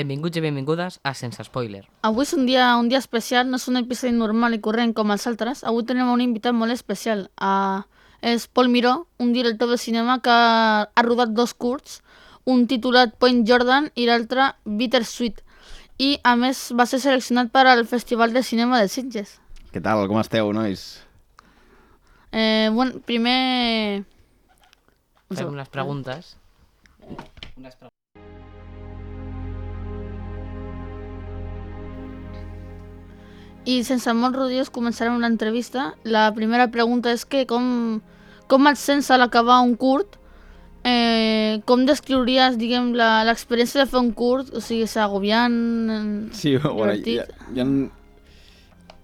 benvinguts i benvingudes a Sense Spoiler. Avui és un dia, un dia especial, no és un episodi normal i corrent com els altres. Avui tenim un invitat molt especial. Uh, és Paul Miró, un director de cinema que ha rodat dos curts, un titulat Point Jordan i l'altre Bittersweet. I, a més, va ser seleccionat per al Festival de Cinema de Sitges. Què tal? Com esteu, nois? Eh, bueno, primer... Fem unes preguntes. Unes preguntes. I sense molts rodeos començarem una entrevista. La primera pregunta és que com, com et sents a l'acabar un curt? Eh, com descriuries, diguem, la- l'experiència de fer un curt? O sigui, és agobiant? Sí, bueno, divertit? ja, ja...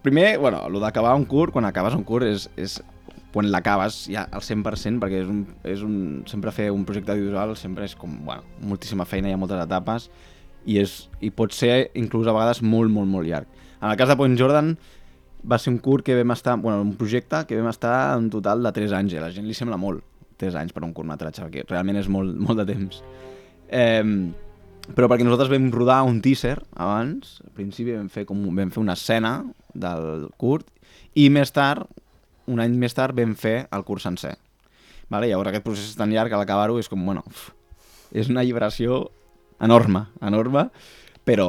Primer, bueno, el d'acabar un curt, quan acabes un curt, és, és quan l'acabes ja al 100%, perquè és un, és un, sempre fer un projecte audiovisual sempre és com, bueno, moltíssima feina, hi ha moltes etapes, i, és, i pot ser inclús a vegades molt, molt, molt llarg. En el cas de Point Jordan, va ser un curt que vam estar, bueno, un projecte que vam estar un total de 3 anys, i a la gent li sembla molt, 3 anys per un curtmetratge, perquè realment és molt, molt de temps. Eh, però perquè nosaltres vam rodar un teaser abans, al principi vam fer, com, vam fer una escena del curt, i més tard, un any més tard, vam fer el curt sencer. Vale? Llavors aquest procés és tan llarg que l'acabar-ho és com, bueno, és una alliberació enorme, enorme, però,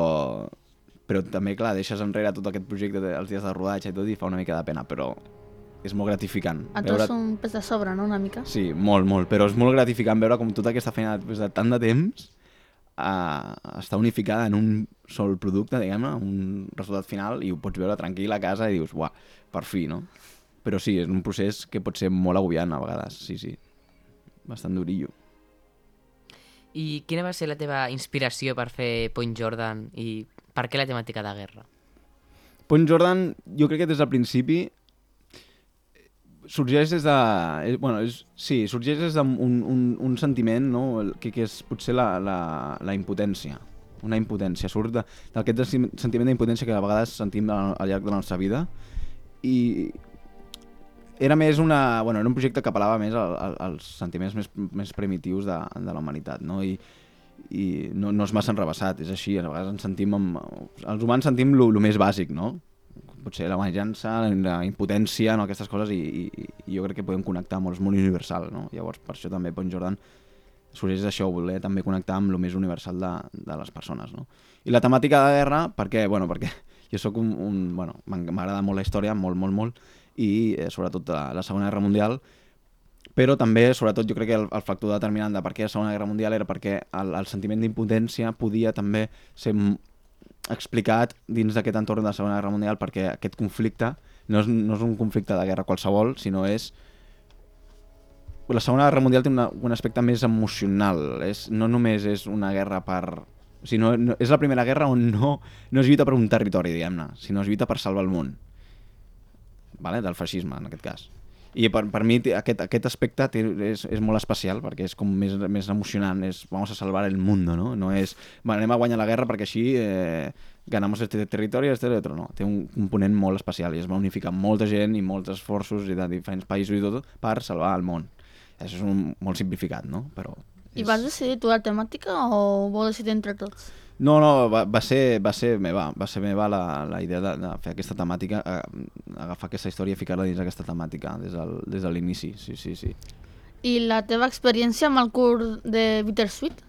però també, clar, deixes enrere tot aquest projecte dels dies de rodatge i tot i fa una mica de pena, però és molt gratificant. A tu és un pes de sobre, no?, una mica. Sí, molt, molt, però és molt gratificant veure com tota aquesta feina després de tant de temps uh, està unificada en un sol producte, diguem-ne, un resultat final i ho pots veure tranquil a casa i dius, uah, per fi, no? Però sí, és un procés que pot ser molt agobiant a vegades, sí, sí. Bastant durillo. I quina va ser la teva inspiració per fer Point Jordan i per què la temàtica de guerra? Point Jordan, jo crec que des del principi sorgeix des de... És, bueno, és, sí, sorgeix des d'un un, un, sentiment, no?, que, que és potser la, la, la impotència. Una impotència. Surt d'aquest sentiment d'impotència que a vegades sentim al, al llarg de la nostra vida i era més una... Bueno, era un projecte que apel·lava més al, al, als sentiments més, més primitius de, de la humanitat, no? I, i no, no és massa enrebaçat, és així, a vegades ens sentim amb... Els humans sentim el més bàsic, no? Potser la venjança, la impotència, no? aquestes coses, i, i, i jo crec que podem connectar molt, és molt universal, no? Llavors, per això també Point Jordan sorgeix d'això, voler també connectar amb el més universal de, de les persones, no? I la temàtica de guerra, perquè, bueno, perquè jo sóc un, un bueno, m'ag- m'agrada molt la història, molt, molt, molt, i eh, sobretot la, la Segona Guerra Mundial, però també, sobretot, jo crec que el, el factor determinant de per què la Segona Guerra Mundial era perquè el, el sentiment d'impotència podia també ser explicat dins d'aquest entorn de la Segona Guerra Mundial perquè aquest conflicte no és, no és un conflicte de guerra qualsevol, sinó és la Segona Guerra Mundial té una, un aspecte més emocional, és, no només és una guerra per... O sigui, no, no, és la primera guerra on no, no es lluita per un territori, diguem-ne, sinó es lluita per salvar el món. Vale? Del feixisme, en aquest cas. I per, per mi aquest, aquest aspecte té, és, és molt especial perquè és com més, més emocionant, és vamos a salvar el mundo, no? No és va, anem a guanyar la guerra perquè així eh, ganamos este territori, este otro, no. Té un component molt especial i es va unificar molta gent i molts esforços i de diferents països i tot per salvar el món. Això és un, molt simplificat, no? Però I vas decidir tu la temàtica o vau decidir entre tots? No, no, va, va, ser, va ser meva, va ser meva la, la idea de, de fer aquesta temàtica, eh, agafar aquesta història i ficar-la dins aquesta temàtica des del, des de l'inici, sí, sí, sí. I la teva experiència amb el curt de Bittersweet?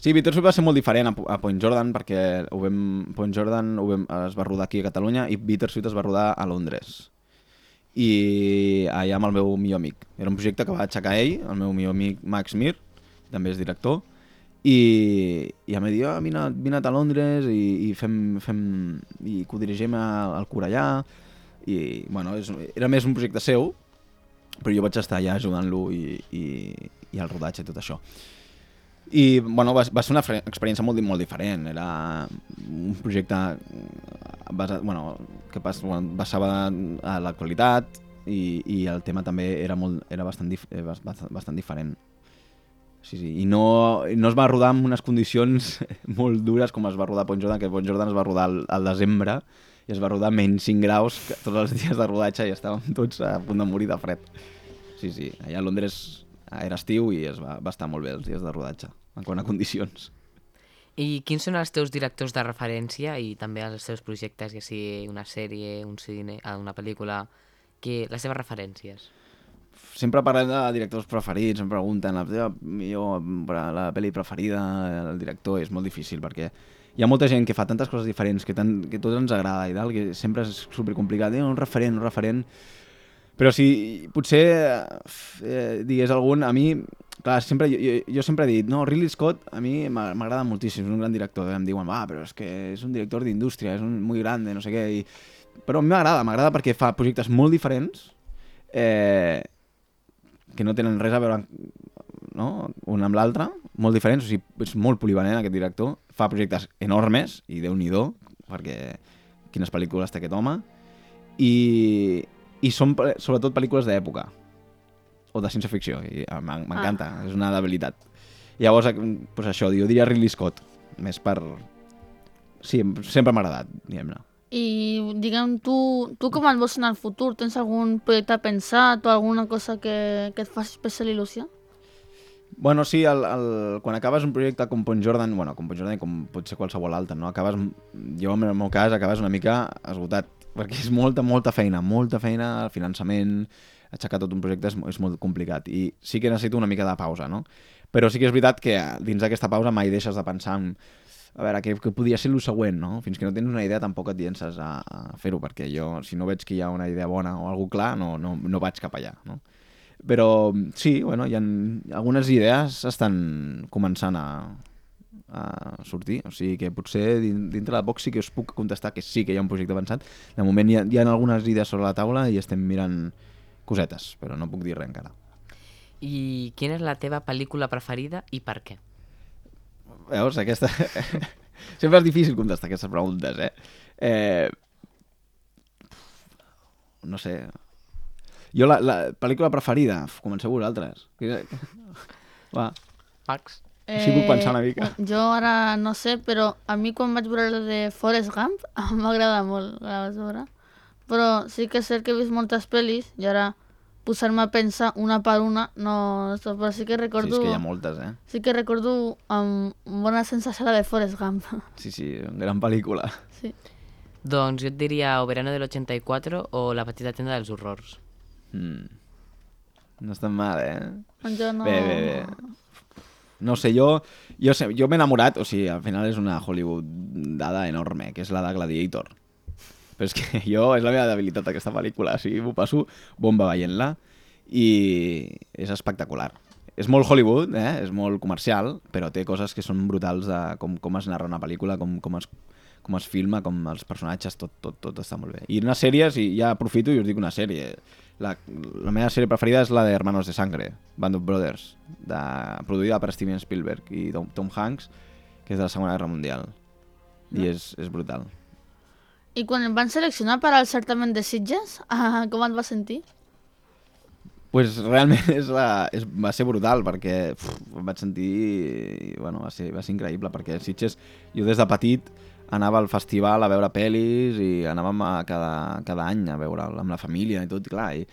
Sí, Bittersweet va ser molt diferent a, a Point Jordan perquè ho vam, Point Jordan ho vam, es va rodar aquí a Catalunya i Bittersweet es va rodar a Londres i allà amb el meu millor amic. Era un projecte que va aixecar ell, el meu millor amic Max Mir, també és director, i, i em va dir, oh, vine, a Londres i, i fem, fem i codirigem al cur allà i bueno, és, era més un projecte seu però jo vaig estar allà ajudant-lo i, i, i el rodatge i tot això. I bueno, va, va ser una experiència molt, molt diferent. Era un projecte basat, bueno, que pas, bueno, basava a l'actualitat i, i el tema també era, molt, era bastant, dif, eh, bas- bastant, bastant diferent Sí, sí. I no, no es va rodar en unes condicions molt dures com es va rodar Point Jordan, que Point Jordan es va rodar al, al desembre i es va rodar menys 5 graus tots els dies de rodatge i estàvem tots a punt de morir de fred. Sí, sí. Allà a Londres era estiu i es va, va estar molt bé els dies de rodatge, en quant a condicions. I quins són els teus directors de referència i també els teus projectes, ja sigui una sèrie, un cine, una pel·lícula, que les teves referències? Sempre parlem de directors preferits, em pregunten la teva millor, la pel·li preferida, el director, és molt difícil perquè hi ha molta gent que fa tantes coses diferents que, tant, que tot ens agrada i tal, que sempre és supercomplicat, eh, un referent, un referent... Però si potser eh, digués algun, a mi, clar, sempre, jo, jo sempre he dit, no, Ridley Scott a mi m'agrada moltíssim, és un gran director, em diuen, va, però és que és un director d'indústria, és un molt gran, no sé què, i... però a mi m'agrada, m'agrada perquè fa projectes molt diferents, eh, que no tenen res a veure no? un amb l'altre, molt diferents, o sigui, és molt polivalent aquest director, fa projectes enormes, i déu nhi perquè quines pel·lícules té aquest home, i, i són sobretot pel·lícules d'època, o de ciència-ficció, i ah, m'encanta, ah. és una debilitat. Llavors, pues això, jo diria Ridley Scott, més per... Sí, sempre m'ha agradat, diguem-ne. I, diguem, tu, tu com et vols en el futur? Tens algun projecte pensat o alguna cosa que, que et faci especial il·lusió? Bueno, sí, el, el, quan acabes un projecte com Pont Jordan, bueno, com Pont Jordan com pot ser qualsevol altre, no? Acabes, jo en el meu cas, acabes una mica esgotat, perquè és molta, molta feina, molta feina, el finançament, aixecar tot un projecte és, és molt complicat i sí que necessito una mica de pausa, no? Però sí que és veritat que dins d'aquesta pausa mai deixes de pensar en a veure, què, què podia ser el següent, no? Fins que no tens una idea tampoc et llences a, a fer-ho, perquè jo, si no veig que hi ha una idea bona o alguna clar, no, no, no vaig cap allà, no? Però sí, bueno, hi ha, algunes idees estan començant a, a sortir, o sigui que potser dintre de poc sí que us puc contestar que sí que hi ha un projecte avançat. De moment hi ha, hi ha algunes idees sobre la taula i estem mirant cosetes, però no puc dir res encara. I quina és la teva pel·lícula preferida i per què? Veus, aquesta... Sempre és difícil contestar aquestes preguntes, eh? eh... No sé... Jo, la, la pel·lícula preferida... Comenceu vosaltres. Va. Pax. Eh, sí puc pensar una mica. Jo ara no sé, però a mi quan vaig veure la de Forrest Gump em va agradar molt, la vaig veure. Però sí que és cert que he vist moltes pel·lis i ara posar-me a pensar una per una, no, però sí que recordo... Sí, és que hi ha moltes, eh? Sí que recordo amb bona sensació la de Forrest Gump. Sí, sí, gran pel·lícula. Sí. Doncs jo et diria o Verano del 84 o La petita tenda dels horrors. Mm. No està mal, eh? Jo no... Bé, bé, bé. No sé, jo, jo, sé, jo m'he enamorat, o sigui, al final és una Hollywood dada enorme, que és la de Gladiator. Però és que jo, és la meva debilitat aquesta pel·lícula, o sigui, m'ho passo bomba veient-la i és espectacular. És molt Hollywood, eh? és molt comercial, però té coses que són brutals de com, com es narra una pel·lícula, com, com, es, com es filma, com els personatges, tot, tot, tot està molt bé. I una sèrie, si ja aprofito i us dic una sèrie. La, la meva sèrie preferida és la de Hermanos de Sangre, Band of Brothers, de, produïda per Steven Spielberg i Tom, Tom Hanks, que és de la Segona Guerra Mundial. I és, és brutal. I quan em van seleccionar per al certamen de Sitges, uh, com et vas sentir? pues realment és la, és, va ser brutal perquè uf, em vaig sentir bueno, va, ser, va ser increïble perquè Sitges, jo des de petit anava al festival a veure pel·lis i anàvem a cada, cada any a veure amb la família i tot, i clar, i,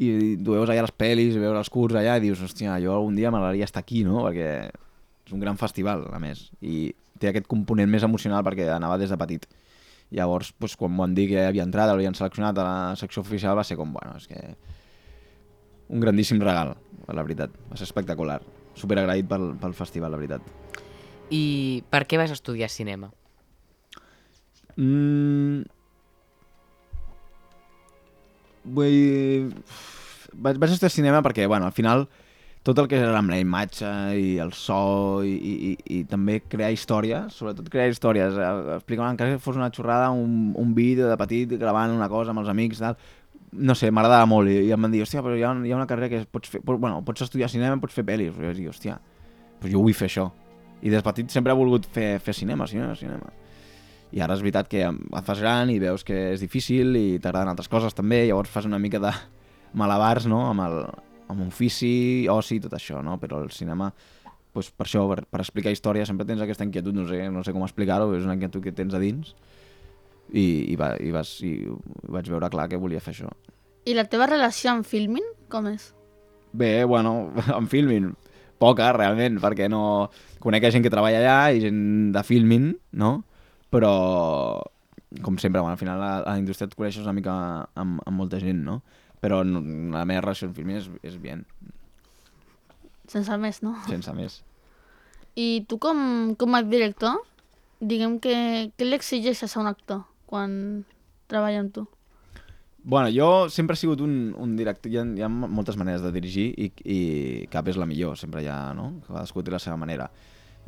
i tu veus allà les pel·lis, veure els curts allà i dius, hòstia, jo algun dia m'agradaria estar aquí, no? Perquè és un gran festival, a més, i té aquest component més emocional perquè anava des de petit. Llavors, doncs, quan m'ho han dit que havia entrat, l'havien seleccionat a la secció oficial, va ser com, bueno, és que... Un grandíssim regal, la veritat. Va ser espectacular. Super agraït pel, pel festival, la veritat. I per què vas estudiar cinema? Mm... Vull... Vaig, vaig estudiar cinema perquè, bueno, al final tot el que era amb la imatge i el so i, i, i, també crear històries, sobretot crear històries, eh, explicar encara que fos una xorrada, un, un vídeo de petit gravant una cosa amb els amics, tal, no sé, m'agradava molt i, i em van dir, hòstia, però hi ha, hi ha una carrera que pots fer, bueno, pots estudiar cinema, pots fer pel·lis, i jo dir, hòstia, però jo vull fer això. I des de petit sempre he volgut fer, fer cinema, cinema, cinema. I ara és veritat que et fas gran i veus que és difícil i t'agraden altres coses també, llavors fas una mica de malabars no? amb, el, amb ofici, oci, tot això, no? Però el cinema, pues, per això, per, per explicar història, sempre tens aquesta inquietud, no sé, no sé com explicar-ho, és una inquietud que tens a dins, i, i, va, i, vas, i vaig veure clar que volia fer això. I la teva relació amb filming, com és? Bé, bueno, amb filming, poca, realment, perquè no... Conec gent que treballa allà i gent de filming, no? Però, com sempre, bueno, al final a, a la indústria et coneixes una mica amb, amb molta gent, no? Però la meva relació amb filming és, és bien, Sense més, no? sense més. I tu com, com a director, diguem que, què li exigeixes a un actor quan treballa amb tu? Bueno, jo sempre he sigut un, un director, hi ha, hi ha moltes maneres de dirigir i, i cap és la millor, sempre hi ha, no? Cadascú té la seva manera.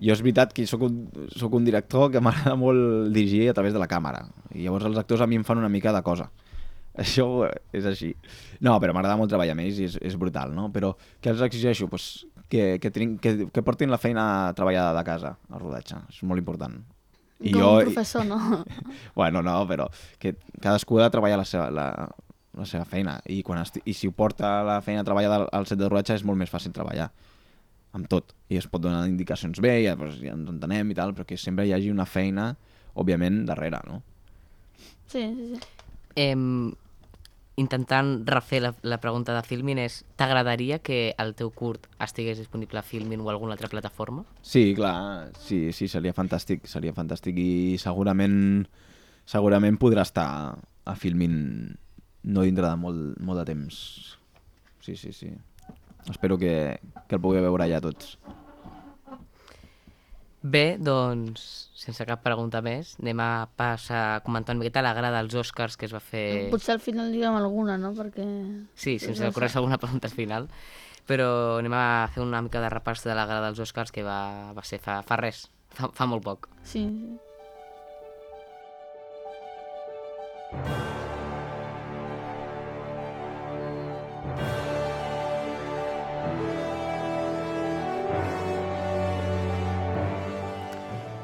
Jo és veritat que sóc un, sóc un director que m'agrada molt dirigir a través de la càmera i llavors els actors a mi em fan una mica de cosa. Això és així. No, però m'agrada molt treballar amb ells i és, és brutal, no? Però què els exigeixo? Pues que, que, tenim, que, que portin la feina treballada de casa, al rodatge. És molt important. I com un professor, no? Bueno, no, però que cadascú ha de treballar la seva, la, la seva feina i, quan esti... i si ho porta la feina treballada al, set de rodatge és molt més fàcil treballar amb tot i es pot donar indicacions bé, ja, doncs, ja ens entenem i tal, però que sempre hi hagi una feina òbviament darrere, no? Sí, sí, sí. Em, intentant refer la, la pregunta de Filmin és t'agradaria que el teu curt estigués disponible a Filmin o a alguna altra plataforma? Sí, clar, sí, sí, seria fantàstic, seria fantàstic i segurament segurament podrà estar a Filmin no dintre de molt, molt de temps. Sí, sí, sí. Espero que, que el pugueu veure ja tots. Bé, doncs, sense cap pregunta més, anem a passar a comentar una miqueta la gala dels Oscars que es va fer... Potser al final diguem alguna, no? Perquè... Sí, si ens ocorreix alguna pregunta al final. Però anem a fer una mica de repàs de la gala dels Oscars que va, va ser fa, fa res, fa, fa molt poc. Sí, sí.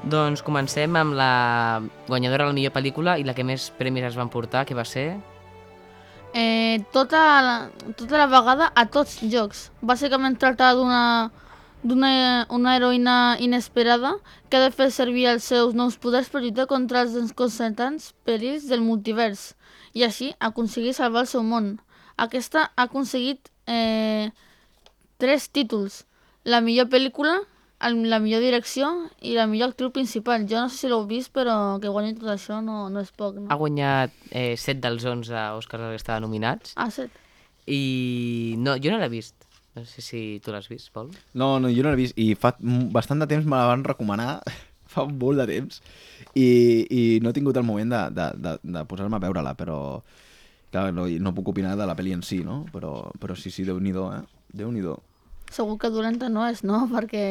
Doncs comencem amb la guanyadora de la millor pel·lícula i la que més premis es van portar, que va ser... Eh, tota, la, tota la vegada a tots jocs. Bàsicament tracta d'una d'una una heroïna inesperada que ha de fer servir els seus nous poders per lluitar contra els desconcertants perills del multivers i així aconseguir salvar el seu món. Aquesta ha aconseguit eh, tres títols. La millor pel·lícula, el- la millor direcció i la millor actriu principal. Jo no sé si l'heu vist, però que guanyi tot això no, no és poc, no? Ha guanyat eh, 7 dels 11 Oscars que estaven nominats Ah, set. i no, jo no l'he vist. No sé si tu l'has vist, Pol. No, no, jo no l'he vist i fa bastant de temps me la van recomanar, fa molt de temps, i, i no he tingut el moment de, de, de, de posar-me a veure-la, però clar, no, no puc opinar de la pel·li en si, no? Però, però sí, sí, Déu-n'hi-do, eh? Déu-n'hi-do. Segur que dolenta no és, no? Perquè...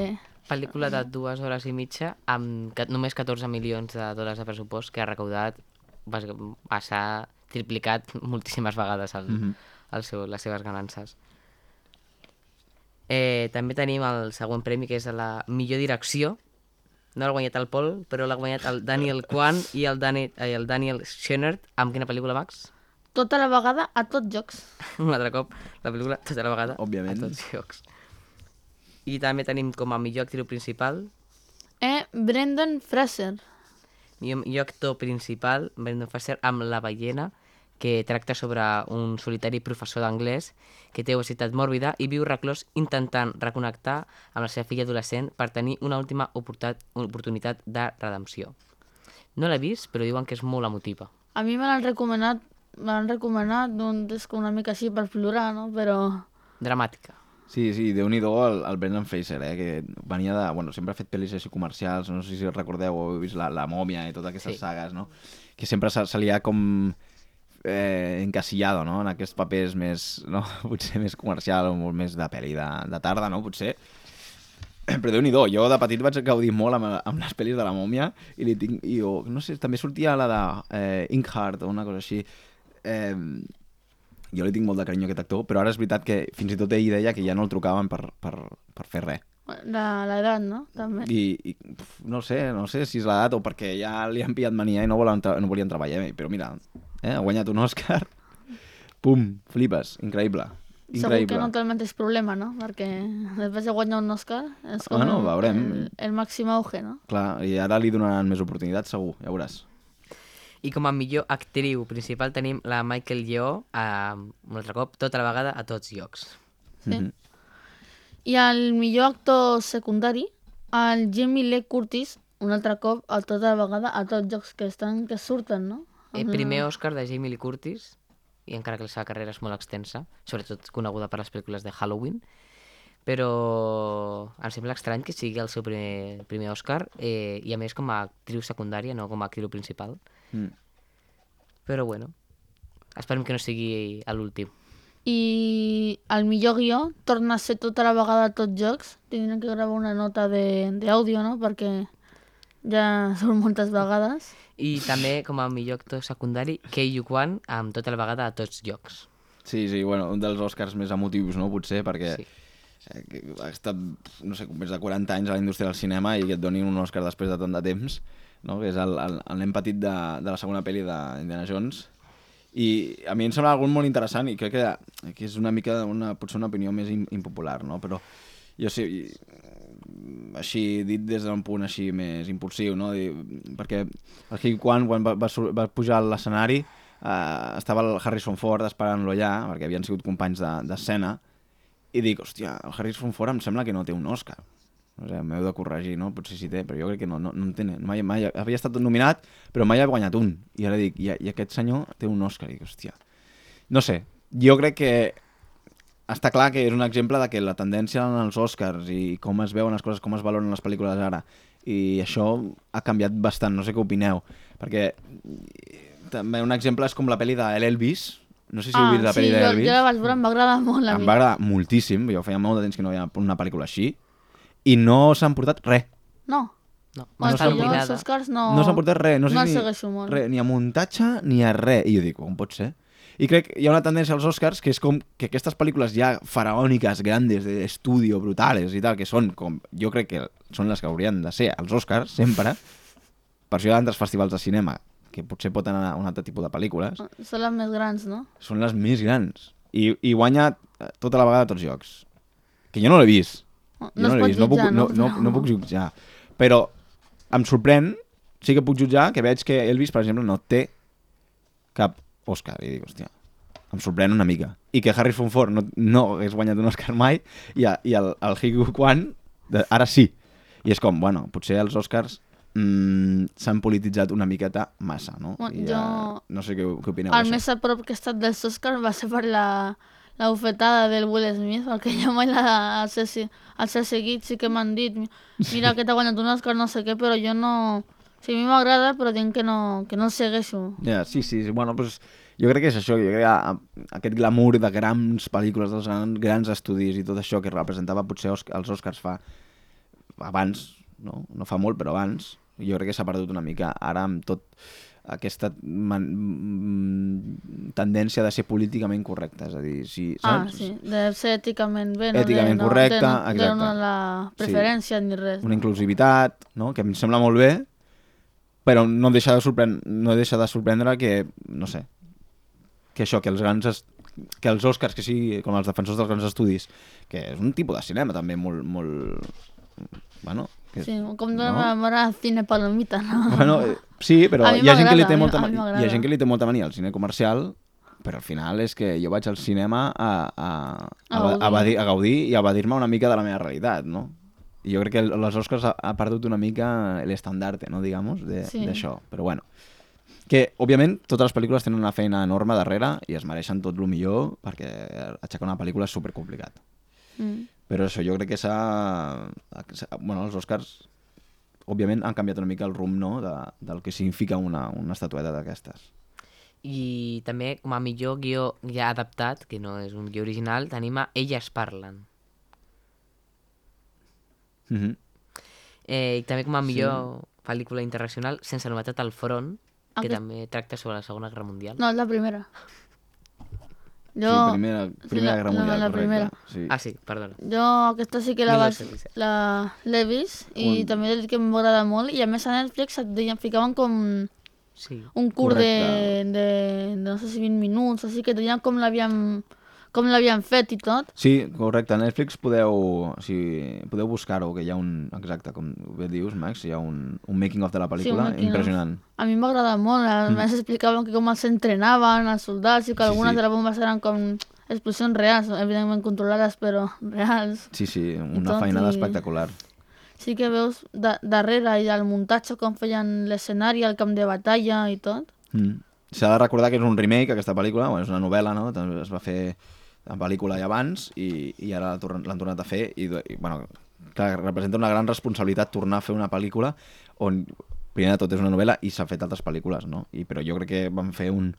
Pel·lícula de dues hores i mitja amb només 14 milions de dòlars de pressupost que ha recaudat, va, triplicat moltíssimes vegades el, Mhm. el seu, les seves ganances. Eh, també tenim el següent premi, que és a la millor direcció. No l'ha guanyat el Pol, però l'ha guanyat el Daniel Kwan i el, Dani, eh, el Daniel Schoenert. Amb quina pel·lícula, Max? Tota la vegada a tots jocs. Un altre cop, la pel·lícula tota la vegada Òbviament. a tots llocs. I també tenim com a millor actriu principal, Eh, Brendan Fraser. millor, millor actor principal, Brendan Fraser, amb La ballena, que tracta sobre un solitari professor d'anglès que té obesitat mòrbida i viu reclòs intentant reconnectar amb la seva filla adolescent per tenir una última oportunitat, de redempció. No l'he vist, però diuen que és molt emotiva. A mi me l'han recomanat, me l'han recomanat és com una mica així per plorar, no? Però... Dramàtica. Sí, sí, déu-n'hi-do el, el Brendan Fraser, eh, que venia de... Bueno, sempre ha fet pel·lis així comercials, no sé si recordeu heu vist La, la mòmia i totes aquestes Sí. sí. sagues, no? Que sempre se, se li ha com eh, encasillado, no? En aquests papers més, no? Potser més comercial o molt més de pel·li de, de tarda, no? Potser. Però déu nhi jo de petit vaig gaudir molt amb, amb les pel·lis de la mòmia i, li tinc, i jo, no sé, també sortia la de eh, Inkheart o una cosa així. Eh, jo li tinc molt de carinyo a aquest actor, però ara és veritat que fins i tot ell deia que ja no el trucaven per, per, per fer res. La- L'edat, no? També. I, i pf, no sé, no sé si és l'edat o perquè ja li han pillat mania i no, volen no volien treballar ell, però mira, eh, ha guanyat un Òscar, pum, flipes, increïble, Segur increïble. que no té el mateix problema, no? Perquè després de guanyar un Òscar és com Bueno, el, veurem. el, el màxim auge, no? Clar, i ara li donaran més oportunitats, segur, ja veuràs. I com a millor actriu principal tenim la Michael Yeoh, eh, un altre cop, tota la vegada a tots llocs. Sí. Mhm. I el millor actor secundari, el Jamie Lee Curtis, un altre cop, a tota vegada, a tots jocs que estan, que surten, no? Eh, primer Oscar de Jamie Lee Curtis, i encara que la seva carrera és molt extensa, sobretot coneguda per les pel·lícules de Halloween, però em sembla estrany que sigui el seu primer, primer Oscar, eh, i a més com a actriu secundària, no com a actriu principal. Mm. Però bueno, esperem que no sigui a l'últim. I el millor guió torna a ser tota la vegada a tots jocs. Tindrem que gravar una nota de- d'àudio, no? Perquè ja són moltes vegades. I també com a millor actor secundari, Kei Yu Kwan, amb tota la vegada a tots llocs. Sí, sí, bueno, un dels Oscars més emotius, no? Potser, perquè Sí. Eh, ha estat, no sé, més de 40 anys a la indústria del cinema i que et donin un Oscar després de tant de temps, no? que és el, el, el nen petit de, de la segona pel·li d'Indiana Jones. I a mi em sembla algun molt interessant i crec que, que és una mica, una, potser una opinió més im, impopular, no? però jo sé, així dit des d'un punt així més impulsiu, no? Perquè el Hugh Kwan, quan va, va, va pujar a l'escenari, eh, estava el Harrison Ford esperant-lo allà, perquè havien sigut companys de- d'escena, de, i dic, hòstia, el Harrison Ford em sembla que no té un Oscar. O sigui, m'heu de corregir, no? Potser sí té, però jo crec que no, no, no en té. Mai, mai, havia estat nominat, però mai ha guanyat un. I ara dic, i, i aquest senyor té un Oscar. I dic, hòstia. No sé, jo crec que està clar que és un exemple de que la tendència en els Oscars i com es veuen les coses, com es valoren les pel·lícules ara, i això ha canviat bastant, no sé què opineu, perquè també un exemple és com la pel·li d'Elvis, no sé si heu vist la sí, pel·li jo, d'Elvis. jo la vaig veure, em va agradar molt a Em mi. va agradar moltíssim, jo feia molt de temps que no veia una pel·lícula així, i no s'han portat res. No, No, no estar jo els. Oscars no... No s'han portat res, no, sé no si, segueixo molt. Res, ni a muntatge ni a res. I jo dic, com pot ser? I crec que hi ha una tendència als Oscars que és com que aquestes pel·lícules ja faraòniques, grandes, d'estudio, brutales i tal, que són com, jo crec que són les que haurien de ser els Oscars, sempre, per això hi ha altres festivals de cinema que potser pot anar a un altre tipus de pel·lícules, Són les més grans, no? són les més grans. I, i guanya eh, tota la vegada tots llocs. Que jo no l'he vist. No, no es l'he vist, no, puc, jutjar, no, no, no puc jutjar. Però em sorprèn, sí que puc jutjar, que veig que Elvis, per exemple, no té cap Òscar. I dic, hòstia, em sorprèn una mica. I que Harrison Ford no, no hagués guanyat un Òscar mai i, a, i el, el Hugh Kwan de, ara sí. I és com, bueno, potser els Òscars mm, s'han polititzat una miqueta massa, no? Bueno, ja, jo- no sé què, què opineu El més a prop que he estat dels Oscars va ser per la, la bufetada del Will Smith, perquè jo mai la, els, he, els he seguit, sí que m'han dit, mira que t'ha guanyat un Oscar, no sé què, però jo no... Sí, a mi m'agrada, però tinc que no, que no el segueixo. Ja, sí, sí, sí. Bueno, doncs, jo crec que és això, jo crec que aquest glamour de grans pel·lícules, dels grans, grans estudis i tot això que representava potser els Oscars fa abans, no? no fa molt, però abans, jo crec que s'ha perdut una mica. Ara amb tot aquesta man... mm, tendència de ser políticament correcte, és a dir, si, Ah, saps? sí, de ser èticament bé, no Èticament de, no, correcte, de, no, de exacte. no la preferència ni res. una inclusivitat, no? que em sembla molt bé, però no deixa de sorprendre, no deixa de sorprendre que, no sé, que això, que els grans es- que els Oscars, que sigui com els defensors dels grans estudis, que és un tipus de cinema també molt, molt bueno, Sí, com dona no? mare cine palomita, no? bueno, eh, sí, però hi ha gent que li té molta, mi ma- hi ha gent que li té molta mania al cine comercial, però al final és que jo vaig al cinema a, a, a, A a, gaudir. a, gaudir i a evadir-me una mica de la meva realitat, no? I jo crec que les Oscars ha, ha perdut una mica l'estandarte, no, digamos, de- Sí. d'això. Però bueno, que, òbviament, totes les pel·lícules tenen una feina enorme darrere i es mereixen tot el millor perquè aixecar una pel·lícula és supercomplicat. Mm. Però això jo crec que s'ha... Bueno, els Oscars, òbviament, han canviat una mica el rumb, no?, de, del que significa una, una estatueta d'aquestes. I també, com a millor guió ja adaptat, que no és un guió original, tenim a Elles parlen. Mm -hmm. Eh, I també com a millor pel·lícula internacional, Sense novetat al front, que Aquest- també tracta sobre la Segona Guerra Mundial. No, és la primera. Jo, Sí, primera, primera la- Guerra la- Mundial, la correcte. primera. Sí. Ah, sí, perdona. jo aquesta sí que la vaig... 1917. La l'he vist i Un- també he dit que m'agrada molt i a més a Netflix et deien, ficaven com Sí. un curt de, de, de, no sé si 20 minuts, així que deien com l'havien com l'havien fet i tot. Sí, correcte. A Netflix podeu, o sigui, podeu buscar-ho, que hi ha un... Exacte, com bé dius, Max, hi ha un, un making-of de la pel·lícula making of. impressionant. A mi m'agrada molt, a més explicaven que com els entrenaven els soldats i que algunes sí. de les bombes eren com explosions reals, evidentment controlades, però reals. Sí, sí, una tot feinada i- espectacular. Sí que veus da darrere i el muntatge, com feien l'escenari, el camp de batalla i tot. Mm. S'ha de recordar que és un remake, aquesta pel·lícula, bueno, és una novel·la, no? També es va fer en pel·lícula ja abans i, i ara l'han torn- l'han tornat a fer i, i bueno, clar, representa una gran responsabilitat tornar a fer una pel·lícula on, primer de tot, és una novel·la i s'ha fet altres pel·lícules, no? I, però jo crec que van fer un,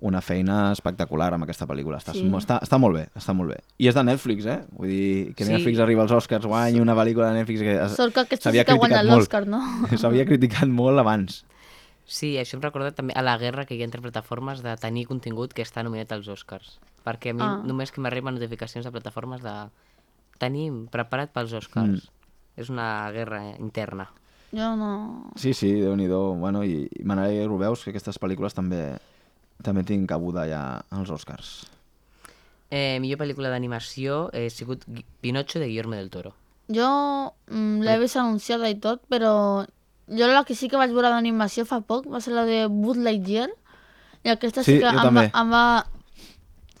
una feina espectacular amb aquesta pel·lícula. Està, Sí. està, està molt bé, està molt bé. I és de Netflix, eh? Vull dir, que Sí. Netflix arriba als Oscars, guanya una pel·lícula de Netflix que Sort que aquest sí s'havia que molt. l'Oscar, no? S'havia criticat molt abans. Sí, això em recorda també a la guerra que hi ha entre plataformes de tenir contingut que està nominat als Oscars. Perquè a mi Ah. només que m'arriben notificacions de plataformes de tenim preparat pels Oscars. Mm. És una guerra interna. Jo no... Sí, sí, déu nhi bueno, i, i m'agradaria, veus, que aquestes pel·lícules també també tinc cabuda ja als Oscars. Eh, millor pel·lícula d'animació eh, ha sigut Pinocho de Guillermo del Toro. Jo mm, l'he vist anunciada i tot, però jo la que sí que vaig veure d'animació fa poc va ser la de Buzz Lightyear, i aquesta sí, Sí, que em, va, em va...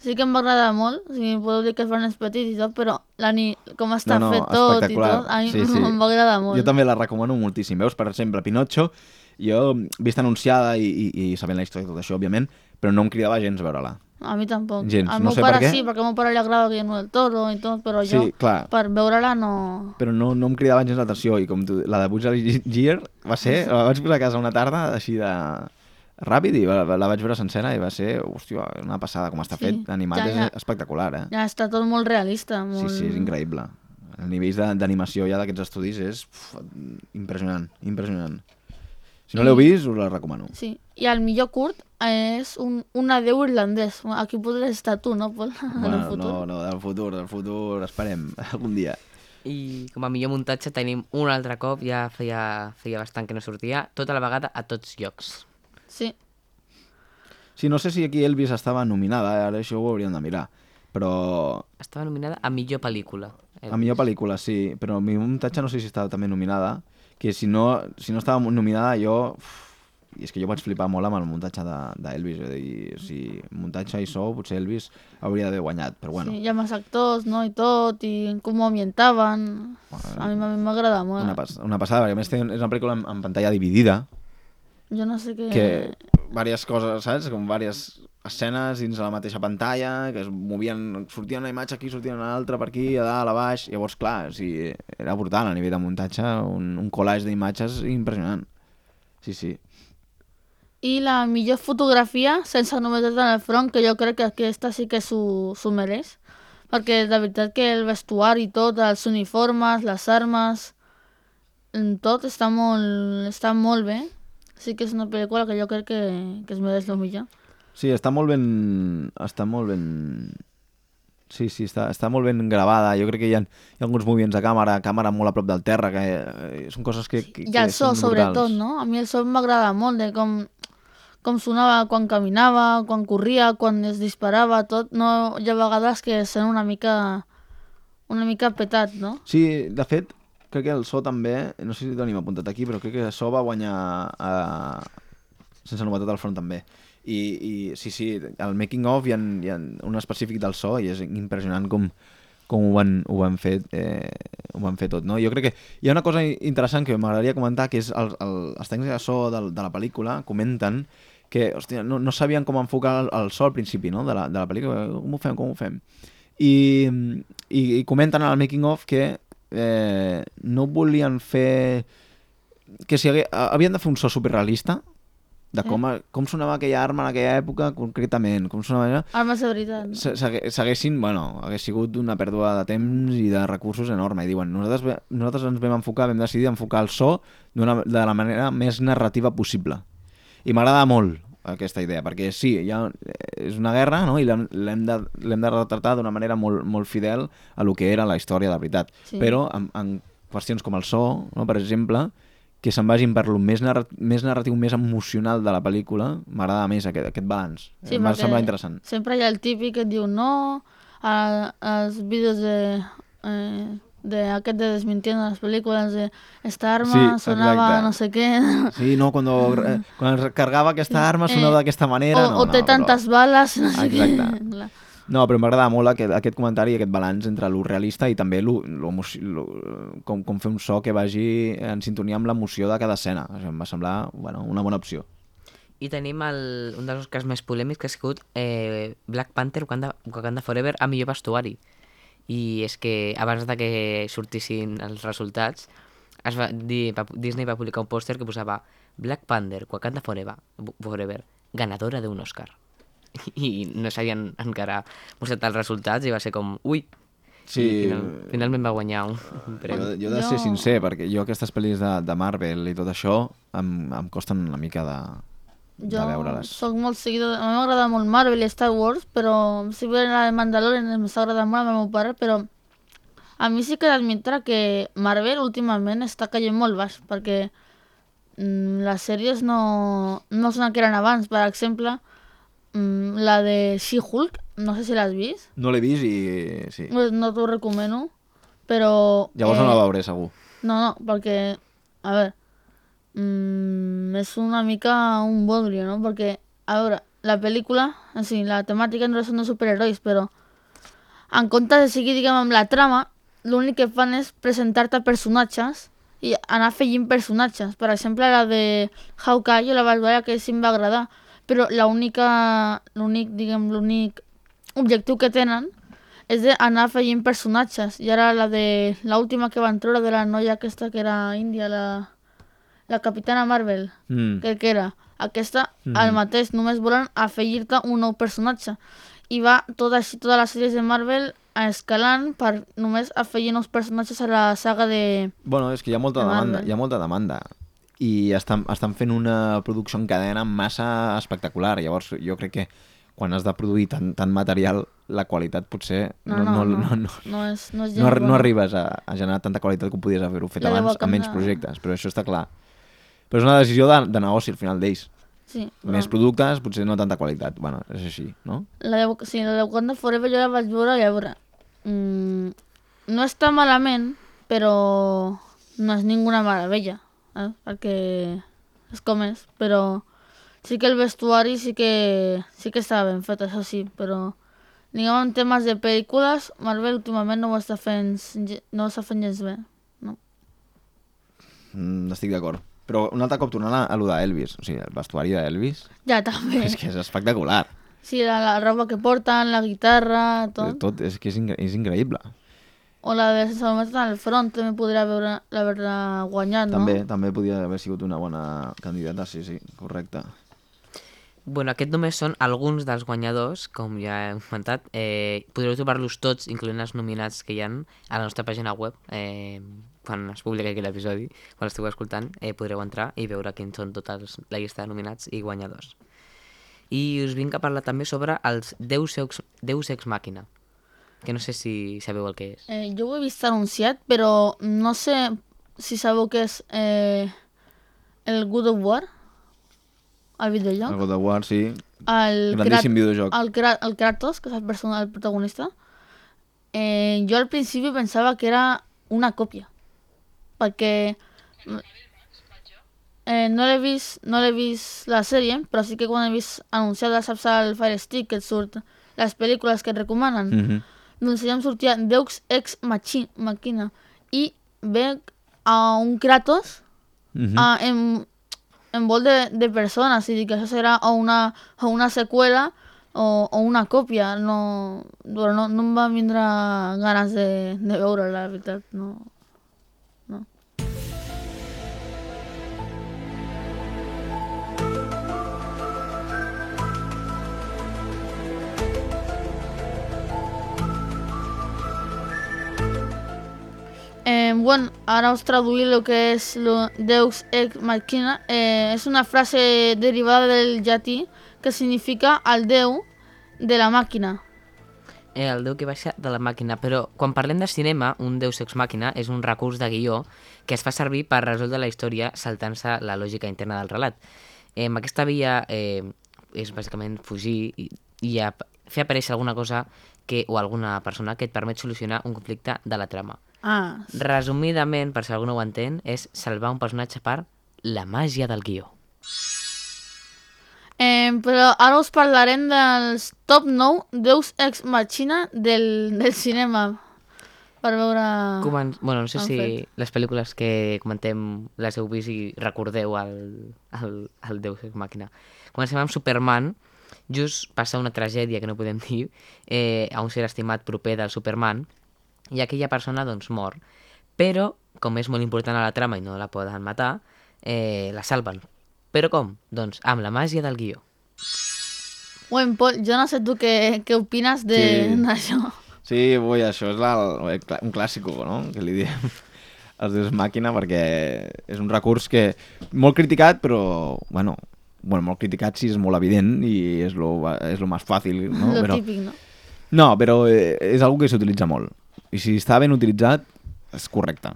Sí que em va agradar molt, o sigui, podeu dir que es van els petits i tot, però la ni... com està No, no, fet tot i tot, a mi Sí, sí. em va agradar molt. Jo també la recomano moltíssim. Veus, per exemple, Pinocho, jo vist anunciada i, i, i sabent la història i tot això, òbviament, però no em cridava gens veure-la. A mi tampoc. Gens, Al no sé per què. sí, perquè al meu pare li agrada Guillermo del Toro i tot, però jo, Sí, clar. per veure-la no... Però no, no em cridava gens l'atenció i com tu, la de Buzz Lightyear va ser, la vaig posar a casa una tarda així de ràpid i la, la vaig veure sencera i va ser, hòstia, una passada com està Sí, fet, animat ja, és ja. espectacular, eh? Ja està tot molt realista. Sí, Molt... sí, és increïble. El nivell de- d'animació ja d'aquests estudis és uf, impressionant, impressionant. Si no l'heu vist, us la recomano. Sí, i el millor curt és un, un adeu irlandès. Aquí podries estar tu, no, Pol? en el Bueno, futur. no, no, del futur, del futur, esperem, algun dia. I com a millor muntatge tenim un altre cop, ja feia, feia bastant que no sortia, tota la vegada a tots llocs. Sí, Sí, no sé si aquí Elvis estava nominada, eh? ara això ho hauríem de mirar, però Estava nominada a millor pel·lícula. a millor pel·lícula sí, però a mi muntatge no sé si estava també nominada, que si no, si no estava nominada jo... Uf, i és que jo vaig flipar molt amb el muntatge d'Elvis, de, i si muntatge i so, potser Elvis hauria d'haver guanyat, però bueno, sí, hi ha més actors, no, i tot, i com ho ambientaven. A mi m'agrada molt. una, pas una passada, perquè a més té, és una pel·lícula en, en pantalla dividida, Jo no sé què... que diverses coses, saps? Com diverses escenes dins de la mateixa pantalla, que es movien, sortia una imatge aquí, sortia una altra per aquí, a dalt, a baix, llavors, clar, o sigui, era brutal a nivell de muntatge, un, un collage d'imatges impressionant. Sí, sí. I la millor fotografia, sense novetat en el front, que jo crec que aquesta sí que s'ho mereix. Perquè de veritat que el vestuari i tot, els uniformes, les armes, en tot està molt, està molt bé. Sí que és una pel·lícula que jo crec que, que es mereix el millor. Sí, està molt ben... Està molt ben... Sí, sí, està, està molt ben gravada. Jo crec que hi ha, hi ha alguns moviments de càmera, càmera molt a prop del terra, que eh, són coses que, que, I el que so, són sobretot, no? A mi el so m'agrada molt, de com, com sonava quan caminava, quan corria, quan es disparava, tot. No, hi ha vegades que sent una mica, una mica petat, no? Sí, de fet, crec que el so també, no sé si tenim apuntat aquí, però crec que el so va guanyar eh, sense novetat al front també. I, i sí, sí, al making of hi ha, hi ha un específic del so i és impressionant com, com ho van, ho van fer eh, ho van fer tot, no? Jo crec que hi ha una cosa interessant que m'agradaria comentar que és el, el, els tècnics de so de, de la pel·lícula comenten que hòstia, no, no sabien com enfocar el, el so al principi no? de, la, de la pel·lícula, com ho fem, com ho fem i, i, i comenten al making of que eh, no volien fer que si hagué, havien de fer un so superrealista de com, a- com sonava aquella arma en aquella època concretament, com sonava Armes de veritat. no? s'haguessin, bueno, hagués sigut una pèrdua de temps i de recursos enorme. I diuen, nosaltres, nosaltres ens vam enfocar, vam decidir enfocar el so de la manera més narrativa possible. I m'agrada molt aquesta idea, perquè sí, ja és una guerra no? i l'hem de, de retratar d'una manera molt, molt fidel a lo que era la història de veritat. Sí. Però en, en qüestions com el so, no? per exemple, que se'n vagin per lo més, narra més narratiu, més emocional de la pel·lícula, m'agrada més aquest, aquest balanç. Sí, perquè semblar interessant. Sempre hi ha el típic que et diu no, a, als vídeos de... Eh, de aquest de desmintint les pel·lícules de esta arma Sí, sonava exacte. no sé què Sí, no, quan, eh, quan es cargava aquesta arma sonava Eh, d'aquesta manera. o, no, o té no, tantes bales no sé què. Exacte. No, però m'agrada molt aquest, aquest comentari i aquest balanç entre lo realista i també lo, lo, lo, com, com fer un so que vagi en sintonia amb l'emoció de cada escena. Això em va semblar bueno, una bona opció. I tenim el, un dels Oscars més polèmics que ha sigut eh, Black Panther Wakanda, Wakanda Forever a millor vestuari. I és que abans de que sortissin els resultats, es va dir, va, Disney va publicar un pòster que posava Black Panther Wakanda Forever, Forever ganadora d'un Oscar. I no s'havien encara mostrat els resultats i va ser com, ui, Sí, I final, finalment va guanyar un, un Jo, premi. jo he de ser Jo- sincer, perquè jo aquestes pel·lis de, de Marvel i tot això em, em costen una mica de Jo soc molt seguidor... A mi m'agrada molt Marvel i Star Wars, però si bé la de Mandalorian m'està agradant molt al meu pare, però a mi sí que d'admetre que Marvel últimament està caient molt baix, perquè mm, les sèries no, no són el que eren abans. Per exemple, mm, la de She-Hulk, no sé si l'has vist, No l'he vist i sí. no, no t'ho recomano, però... Llavors no la veuré, segur. No, no, perquè, a veure, mm, és una mica un bodrio, no? Perquè, a veure, la pel·lícula, o sigui, la temàtica no són de superherois, però en comptes de seguir, diguem, amb la trama, l'únic que fan és presentar-te personatges i anar afegint personatges. Per exemple, la de Hawkeye, jo la vaig veure que sí em va agradar, però l'única, l'únic, diguem, l'únic objectiu que tenen és d'anar afegint personatges. I ara la de l'última que van treure de la noia aquesta que era índia, la, la Capitana Marvel, Mm. crec que era. Aquesta, el mateix, només volen afegir-te un nou personatge. I va tot així, totes les sèries de Marvel escalant per només afegir nous personatges a la saga de... Bueno, és que hi ha molta De demanda, Marvel. hi ha molta demanda. I estan, estan fent una producció en cadena massa espectacular. Llavors, jo crec que quan has de produir tant, tant material, la qualitat potser No, no, no, no, no, no és, no és no, arribes a, a generar tanta qualitat com podies haver-ho fet abans amb menys projectes, però això està clar. Però és una decisió de, de negoci al final d'ells. Sí, Més productes, potser no tanta qualitat. Bueno, és així, no? La de, sí, la de Wakanda Forever jo la vaig veure i a veure... Mm, no està malament, però no és ninguna meravella, eh? perquè és com és, però sí que el vestuari sí que, sí que estava ben fet, això sí, però diguem en temes de pel·lícules, Marvel últimament no ho està fent, no ho està fent gens bé. No? Mm, estic d'acord. Però un altre cop tornant a, a lo d'Elvis, o sigui, el vestuari d'Elvis, Ja, també. és que és espectacular. Sí, la, la roba que porten, la guitarra, tot. Tot és que és, incre és increïble. O la de només al front també podria haver- haver-la guanyat, no? També, també podia haver sigut una bona candidata, sí, sí, correcte. Bueno, aquest només són alguns dels guanyadors, com ja hem comentat. Eh, podreu trobar-los tots, incloent els nominats que hi han a la nostra pàgina web. Eh, quan es publiqui aquí l'episodi, quan l'esteu escoltant, eh, podreu entrar i veure quins són tots la llista de nominats i guanyadors. I us vinc a parlar també sobre els Deus Ex, Deus Ex Màquina, que no sé si sabeu el que és. Eh, jo ho he vist anunciat, però no sé si sabeu què és eh, el God of War, el videojoc. El God of War, sí. El, Grandíssim videojoc. El, Kra el Kratos, que és el, persona, el protagonista. Eh, jo al principi pensava que era una còpia, perquè eh, no l'he vist, no l'he vist la sèrie, però sí que quan he vist anunciada, saps, el Fire Stick, que et surt les pel·lícules que et recomanen, Mm -hmm. doncs em sortia Deus Ex Machi Machina i ve a un Kratos Mm -hmm. a, en, envol de, de persones i dic que això serà o una, o una seqüela o, o una còpia no, bueno, no, no em va vindre ganes de, de veure la veritat no. Eh, bueno, ara us traduir el que és lo Deus Ex Machina. Eh, és una frase derivada del llatí que significa el déu de la màquina. Eh, el Déu que baixa de la màquina, però quan parlem de cinema, un Deus Ex Màquina és un recurs de guió que es fa servir per resoldre la història saltant-se la lògica interna del relat. Eh, aquesta via eh, és bàsicament fugir i, i a, fer aparèixer alguna cosa que, o alguna persona que et permet solucionar un conflicte de la trama. Ah, Resumidament, per si algú no ho entén, és salvar un personatge per la màgia del guió. Eh, però ara us parlarem dels top 9 Deus Ex Machina del, del cinema. Per veure... Comen... Bueno, no sé si fet. les pel·lícules que comentem les heu vist i recordeu el, el, el Deus Ex Màquina. Comencem amb Superman, just passa una tragèdia que no podem dir eh, a un ser estimat proper del Superman i aquella persona doncs mor. Però, com és molt important a la trama i no la poden matar, eh, la salven. Però com? Doncs amb la màgia del guió. Bueno, Pol, jo no sé tu què, què opines de- Sí. d'això. Sí, ui, això és la, un clàssico, no?, que li diem els Deus Màquina, perquè és un recurs que molt criticat, però, bueno, bueno molt criticat sí, és molt evident i és lo, és lo més fàcil, no? Lo però, típic, no? no, però eh, és algo que s'utilitza molt. I si està ben utilitzat, és correcte.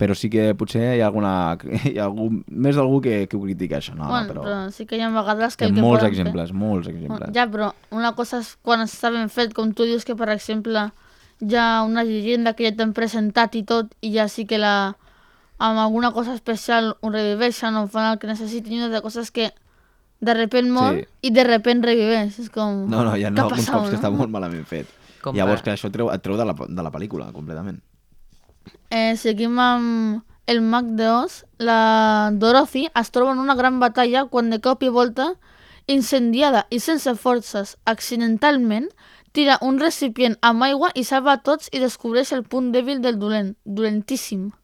Però sí que potser hi ha, alguna, hi ha algú, més d'algú que, que ho critica, això. No, bueno, però, però... sí que hi ha vegades hi que... ha que molts poden fer. exemples, molts Bueno, exemples. Ja, però una cosa és quan està ben fet, com tu dius que, per exemple, hi ha una llegenda que ja t'han presentat i tot, i ja sí que la, amb alguna cosa especial ho reviveixen o fan el que necessitin, i de coses que de repent mor Sí. i de repent reviveix. És com... No, no, hi ha què alguns cops que està molt malament fet. Com Llavors que això treu, et treu de la, de la pel·lícula, completament. Eh, seguim amb el mag de Oz. La Dorothy es troba en una gran batalla quan de cop i volta, incendiada i sense forces, accidentalment, tira un recipient amb aigua i salva a tots i descobreix el punt dèbil del dolent, dolentíssim.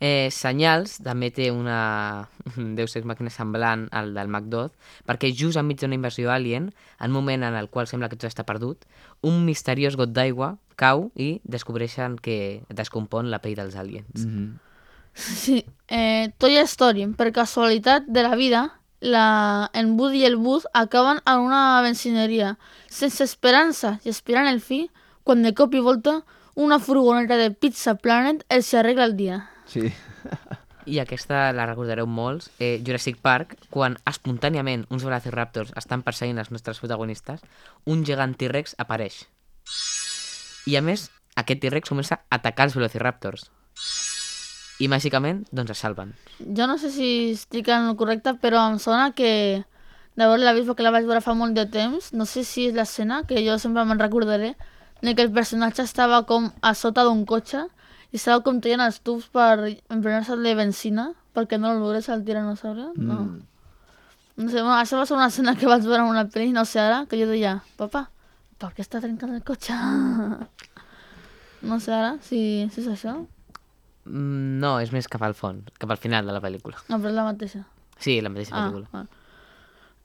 Eh, Senyals també té una Deus Ex Màquina semblant al del MacDoth, perquè just enmig d'una invasió alien, en un moment en el qual sembla que tot està perdut, un misteriós got d'aigua cau i descobreixen que descompon la pell dels aliens. Mm -hmm. Sí, eh, Toy Story, per casualitat de la vida, la, en Woody i el Buzz acaben en una benzineria, sense esperança i esperant el fi, quan de cop i volta una furgoneta de Pizza Planet els arregla el dia. Sí. I aquesta la recordareu molts, eh, Jurassic Park, quan espontàniament uns velociraptors estan perseguint els nostres protagonistes, un gegant T-Rex apareix. I a més, aquest T-Rex comença a atacar els velociraptors. I màgicament, doncs es salven. Jo no sé si estic en el correcte, però em sona que d'haver-la vist perquè la vaig veure fa molt de temps, no sé si és l'escena, que jo sempre me'n recordaré, en què el personatge estava com a sota d'un cotxe i estava com traient els tubs per emplenar-se de benzina perquè no el veurés al tiranosaure. No. Mm. no sé, bueno, això va ser una escena que vaig veure en una pel·li, no sé ara, que jo deia, papa, per què està trencant el cotxe? no sé ara si, si és això. Mm, No, és més cap al fons, cap al final de la pel·lícula. No, però és la mateixa. Sí, la mateixa pel·lícula. Ah.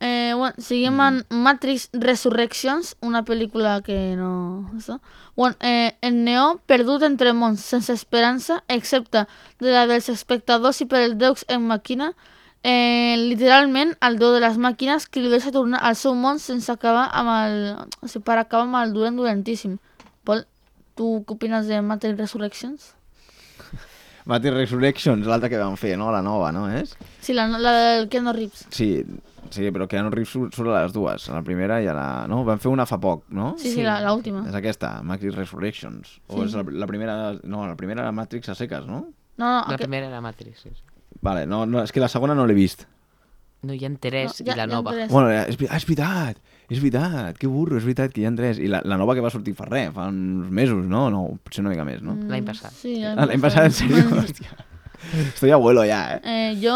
Eh, bueno, seguim amb Matrix Resurrections, una pel·lícula que no... Això. Bueno, eh, en Neo, perdut entre mons, sense esperança, excepte de la dels espectadors i per el Deus en màquina, eh, literalment el déu de les màquines que li deixa tornar al seu món sense acabar amb el... O sigui, per acabar amb el dolent dolentíssim. Pol, tu què opines de Matrix Resurrections? Matrix Resurrections, l'altra que vam fer, no? La nova, no és? Sí, la, la del Keanu Reeves. Sí, sí, però Keanu Reeves surt, surt a les dues, a la primera i a la... No? Vam fer una fa poc, no? Sí, sí, Sí. la, la última. És aquesta, Matrix Resurrections. O Sí. és la, la primera... No, la primera era Matrix a seques, no? No, no, La aqu- primera era Matrix, sí. sí. Vale, no, no, és que la segona no l'he vist. No, hi ha tres No, i ja- la nova. Bueno, és, ah, és veritat, és veritat, que burro, és veritat que hi ha tres. I la, la nova que va sortir fa res, fa uns mesos, no? No, potser una mica més, no? L'any passat. Sí, Ah, L'any passat, en sèrio? Hòstia. Estoy abuelo ja, eh? Eh, jo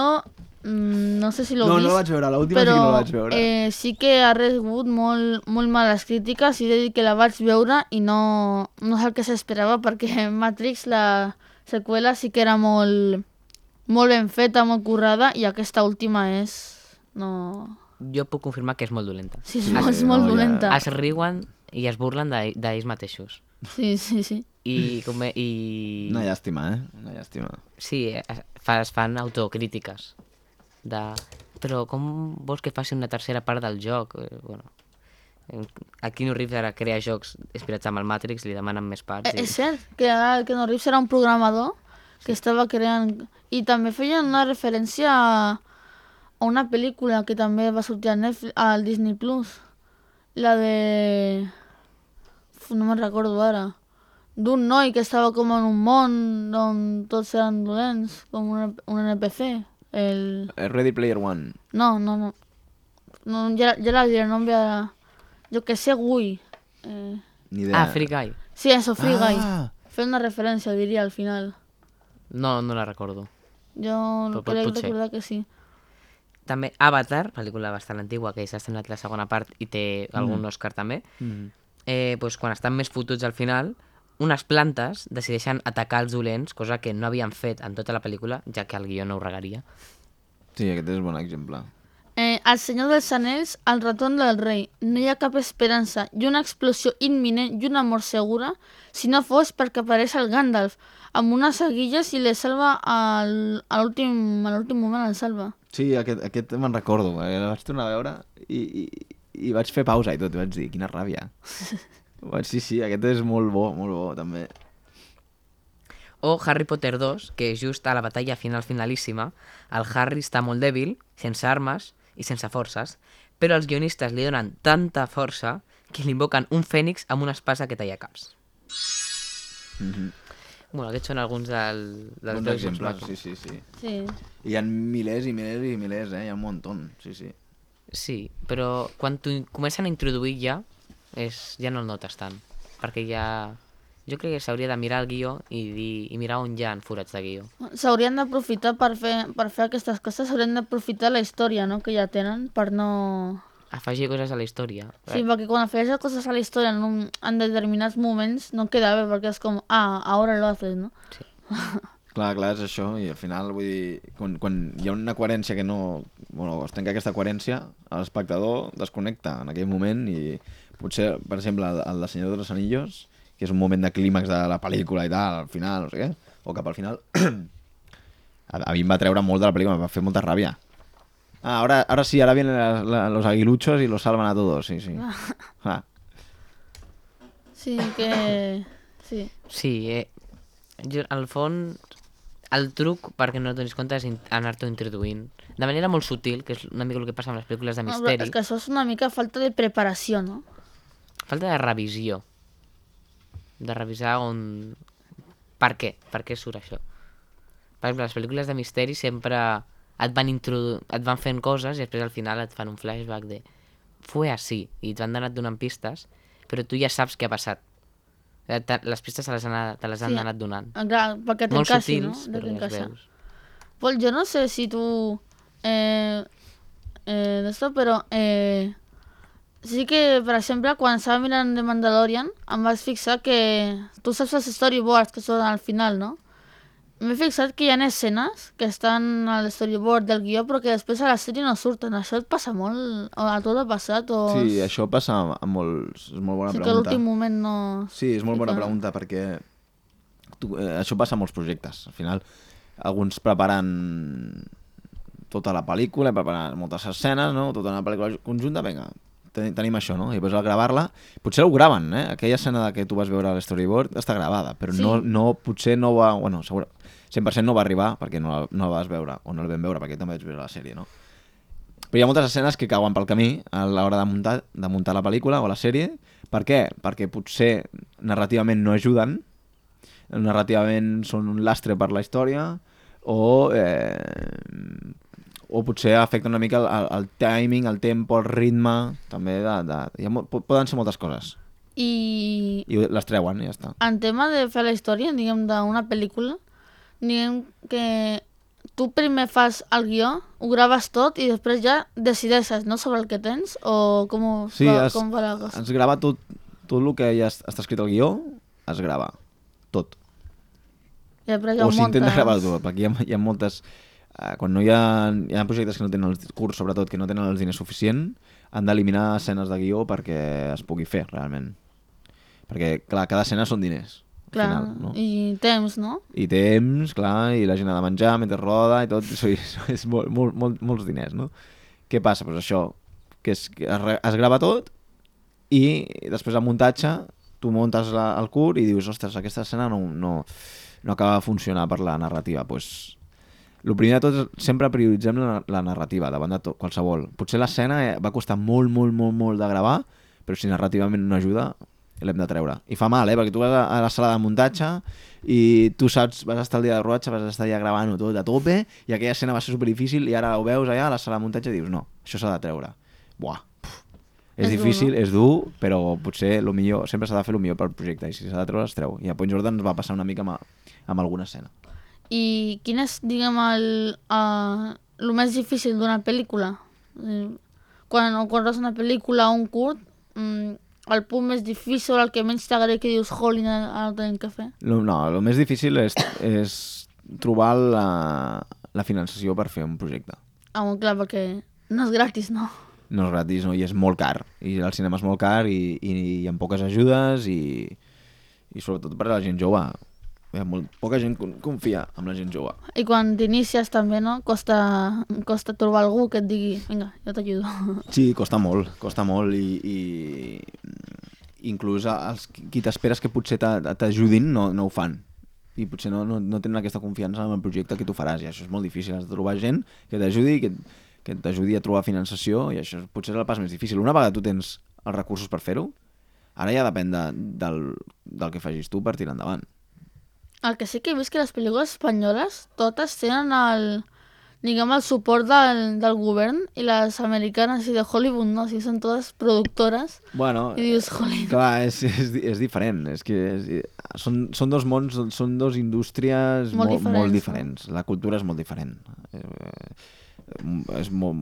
mm, no sé si l'ho No, vist, no la vaig veure, l'última sí que no la vaig veure. eh, sí que ha rebut molt, molt males crítiques i he de dir que la vaig veure i no, no és el que s'esperava perquè Matrix, la seqüela, sí que era molt, molt ben feta, molt currada i aquesta última és... No... Jo puc confirmar que és molt dolenta. Sí, és, Sí, molt, és no, molt dolenta. Es riuen i es burlen d'ell- d'ells mateixos. Sí, sí, sí. I, com, i Una llàstima, eh? Una llàstima. sí, es, fa, es fan autocrítiques. De, però com vols que faci una tercera part del joc? Eh, bueno, a Keanu Reeves ara crea jocs inspirats amb el Matrix, li demanen més parts. Eh, és cert que el Keanu Reeves era un programador que estava creant... I també feien una referència a, a una pel·lícula que també va sortir a Netflix, al Disney Plus. La de... Uf, no me'n recordo ara. D'un noi que estava com en un món on tots eren dolents, com un, un NPC. El... Eh, Ready Player One. No, no, no. no ya, ya la diré, no me a... Yo que sé, Gui. Eh... Ni idea. Ah, Free Guy. Sí, eso, Free Guy. Ah, Fer una referència, diria, al final. No, no la recordo. Jo Però pot- crec recordar que sí. També Avatar, pel·lícula bastant antigua, que s'ha estrenat la segona part i té algun Oscar també. mm. Eh, doncs quan estan més fotuts al final, unes plantes decideixen atacar els dolents, cosa que no havien fet en tota la pel·lícula, ja que el guió no ho regaria. Sí, aquest és un bon exemple. Eh, el Senyor dels Anells, el retorn del rei. No hi ha cap esperança i una explosió imminent i una mort segura si no fos perquè apareix el Gandalf amb unes aguilles i le salva al, a l'últim moment el salva. Sí, aquest, aquest me'n recordo. Eh? El vaig tornar a veure i, i, i vaig fer pausa i tot. I vaig dir, quina ràbia. Sí, sí, aquest és molt bo, molt bo, també. O Harry Potter 2, que just a la batalla final finalíssima, el Harry està molt dèbil, sense armes i sense forces, però els guionistes li donen tanta força que li invoquen un fènix amb una espasa que talla caps. Mm -hmm. Bueno, aquests són alguns del, dels Bons meus exemples, sí, sí, sí. Sí. Hi ha milers i milers i milers, eh? Hi ha un muntó, sí, sí. Sí, però quan comencen a introduir ja, és, ja no el notes tant. Perquè ja... Jo crec que s'hauria de mirar el guió i, dir, i mirar on hi ha forats de guió. S'haurien d'aprofitar per fer, per fer aquestes coses, s'haurien d'aprofitar la història no? que ja tenen per no... Afegir coses a la història. Sí, perquè quan afegeixes coses a la història en, un, en determinats moments no queda bé, perquè és com, ah, ara lo haces, no? Clar, clar, és això, i al final, vull dir, quan, quan hi ha una coherència que no... Bueno, es trenca aquesta coherència, l'espectador desconnecta en aquell moment i potser, per exemple, el, el de Senyor de los Anillos, que és un moment de clímax de la pel·lícula i tal, al final, no sé què, o cap al final, a, a mi em va treure molt de la pel·lícula, em va fer molta ràbia. Ah, ahora, ahora sí, ahora vienen la- la- los aguiluchos y los salvan a todos, sí, sí. Ah, Sí, que... Sí. Sí, eh, jo, al fons, el truc perquè no et donis compte és anar-t'ho introduint. De manera molt sutil, que és una mica el que passa amb les pel·lícules de No, misteri. és que això és una mica falta de preparació, no? Falta de revisió. De revisar on... Per què? Per què surt això? Per exemple, les pel·lícules de misteri sempre et van, introdu... et van fent coses i després al final et fan un flashback de fue així i et van anat donant pistes però tu ja saps què ha passat. Eh, Les pistes te les han, te les han Sí. anat donant. Ah, Clar, perquè Molt no? sutils, De però les veus. Pues yo no sé si tú... Eh, eh, esto, però... Eh, sí que, per exemple, quan estava mirant The Mandalorian, em vaig fixar que... Tu saps els storyboards que són al final, no? M'he fixat que hi ha escenes que estan al storyboard del guió però que després a la sèrie no surten. Això et passa molt? O a tu t'ha passat? O sí, això passa amb molts... És molt bona sí que a pregunta. l'últim moment no... Sí, és molt bona pregunta perquè tu, eh, això passa a molts projectes. Al final, alguns preparen tota la pel·lícula, preparen moltes escenes, no? tota una pel·lícula conjunta, vinga, ten- tenim això, no? I després al gravar-la, potser ho graven, eh? Aquella escena que tu vas veure a l'storyboard està gravada, però Sí. no, no, potser no va... Bueno, segur, 100% no va arribar perquè no, la- no la vas veure, o no la vam veure perquè també vaig veure la sèrie, no? Però hi ha moltes escenes que cauen pel camí a l'hora de muntar, de muntar la pel·lícula o la sèrie. Per què? Perquè potser narrativament no ajuden, narrativament són un lastre per la història, o, eh, o potser afecta una mica el, el, el timing, el tempo, el ritme, també de, de, hi ha, poden ser moltes coses. I I les treuen i ja està. en tema de fer la història, diguem, d'una pel·lícula, diguem que tu primer fas el guió, ho graves tot i després ja decideixes, no?, sobre el que tens o com, Sí, va, es, com va la cosa. es grava tot, tot el que ja es- està escrit al guió, es grava. Tot. I després ja o s'intenta gravar tot, perquè hi ha, hi ha moltes... Eh, quan no hi ha, hi ha projectes que no tenen els curts, sobretot, que no tenen els diners suficient, han d'eliminar escenes de guió perquè es pugui fer, realment. Perquè, clar, cada escena són diners. Clar, Final, no? i temps, no? I temps, clar, i la gent ha de menjar mentre roda i tot, és, és molt, molt, molt, molts diners, no? Què passa? Pues això, que, és, que es, es grava tot i després al muntatge tu muntes la, el curt i dius, ostres, aquesta escena no, no, no acaba de funcionar per la narrativa. Pues, el primer de tot, sempre prioritzem la, la narrativa davant de tot, qualsevol. Potser l'escena eh, va costar molt, molt, molt, molt de gravar, però si narrativament no ajuda, l'hem de treure. I fa mal, eh? Perquè tu vas a, la sala de muntatge i tu saps, vas estar el dia de rodatge, vas estar ja gravant tot a tope i aquella escena va ser superdifícil i ara ho veus allà a la sala de muntatge i dius, no, això s'ha de treure. Buah, puf. És, És dur, difícil, no? és dur, però potser lo millor, sempre s'ha de fer el millor pel projecte i si s'ha de treure, es treu. I a Point Jordan ens va passar una mica amb, amb alguna escena. I quin és, diguem, el, uh, el més difícil d'una pel·lícula? Eh, Quan, quan veus una pel·lícula o un curt, mm, el punt més difícil, el que menys t'agrada que dius, jolín, ara ho tenim que fer. No, el més difícil és, és trobar la, la finançació per fer un projecte. Ah, molt clar, perquè no és gratis, no? No és gratis, no? I és molt car. I el cinema és molt car i, i, i amb poques ajudes i, i sobretot per a la gent jove. Hi ha molt, poca gent con- confia en la gent jove. I quan t'inicies també, no? Costa, costa trobar algú que et digui, vinga, jo t'ajudo. Sí, costa molt, costa molt i, i inclús els qui t'esperes que potser t'a- t'ajudin no, no ho fan i potser no, no, no tenen aquesta confiança en el projecte que tu faràs i això és molt difícil, has de trobar gent que t'ajudi que, que t'ajudi a trobar finançació i això potser és el pas més difícil una vegada tu tens els recursos per fer-ho ara ja depèn de, del, del que facis tu per tirar endavant El que sí que he vist que les pel·lícules espanyoles totes tenen el, diguem, el suport del, del govern i les americanes i de Hollywood no, si són totes productores bueno, i dius, jolín, Clar, és, és, és diferent, és que és, són, són dos mons, són dos indústries Molt molt, diferents, molt diferents. La cultura és molt diferent. Eh, és molt,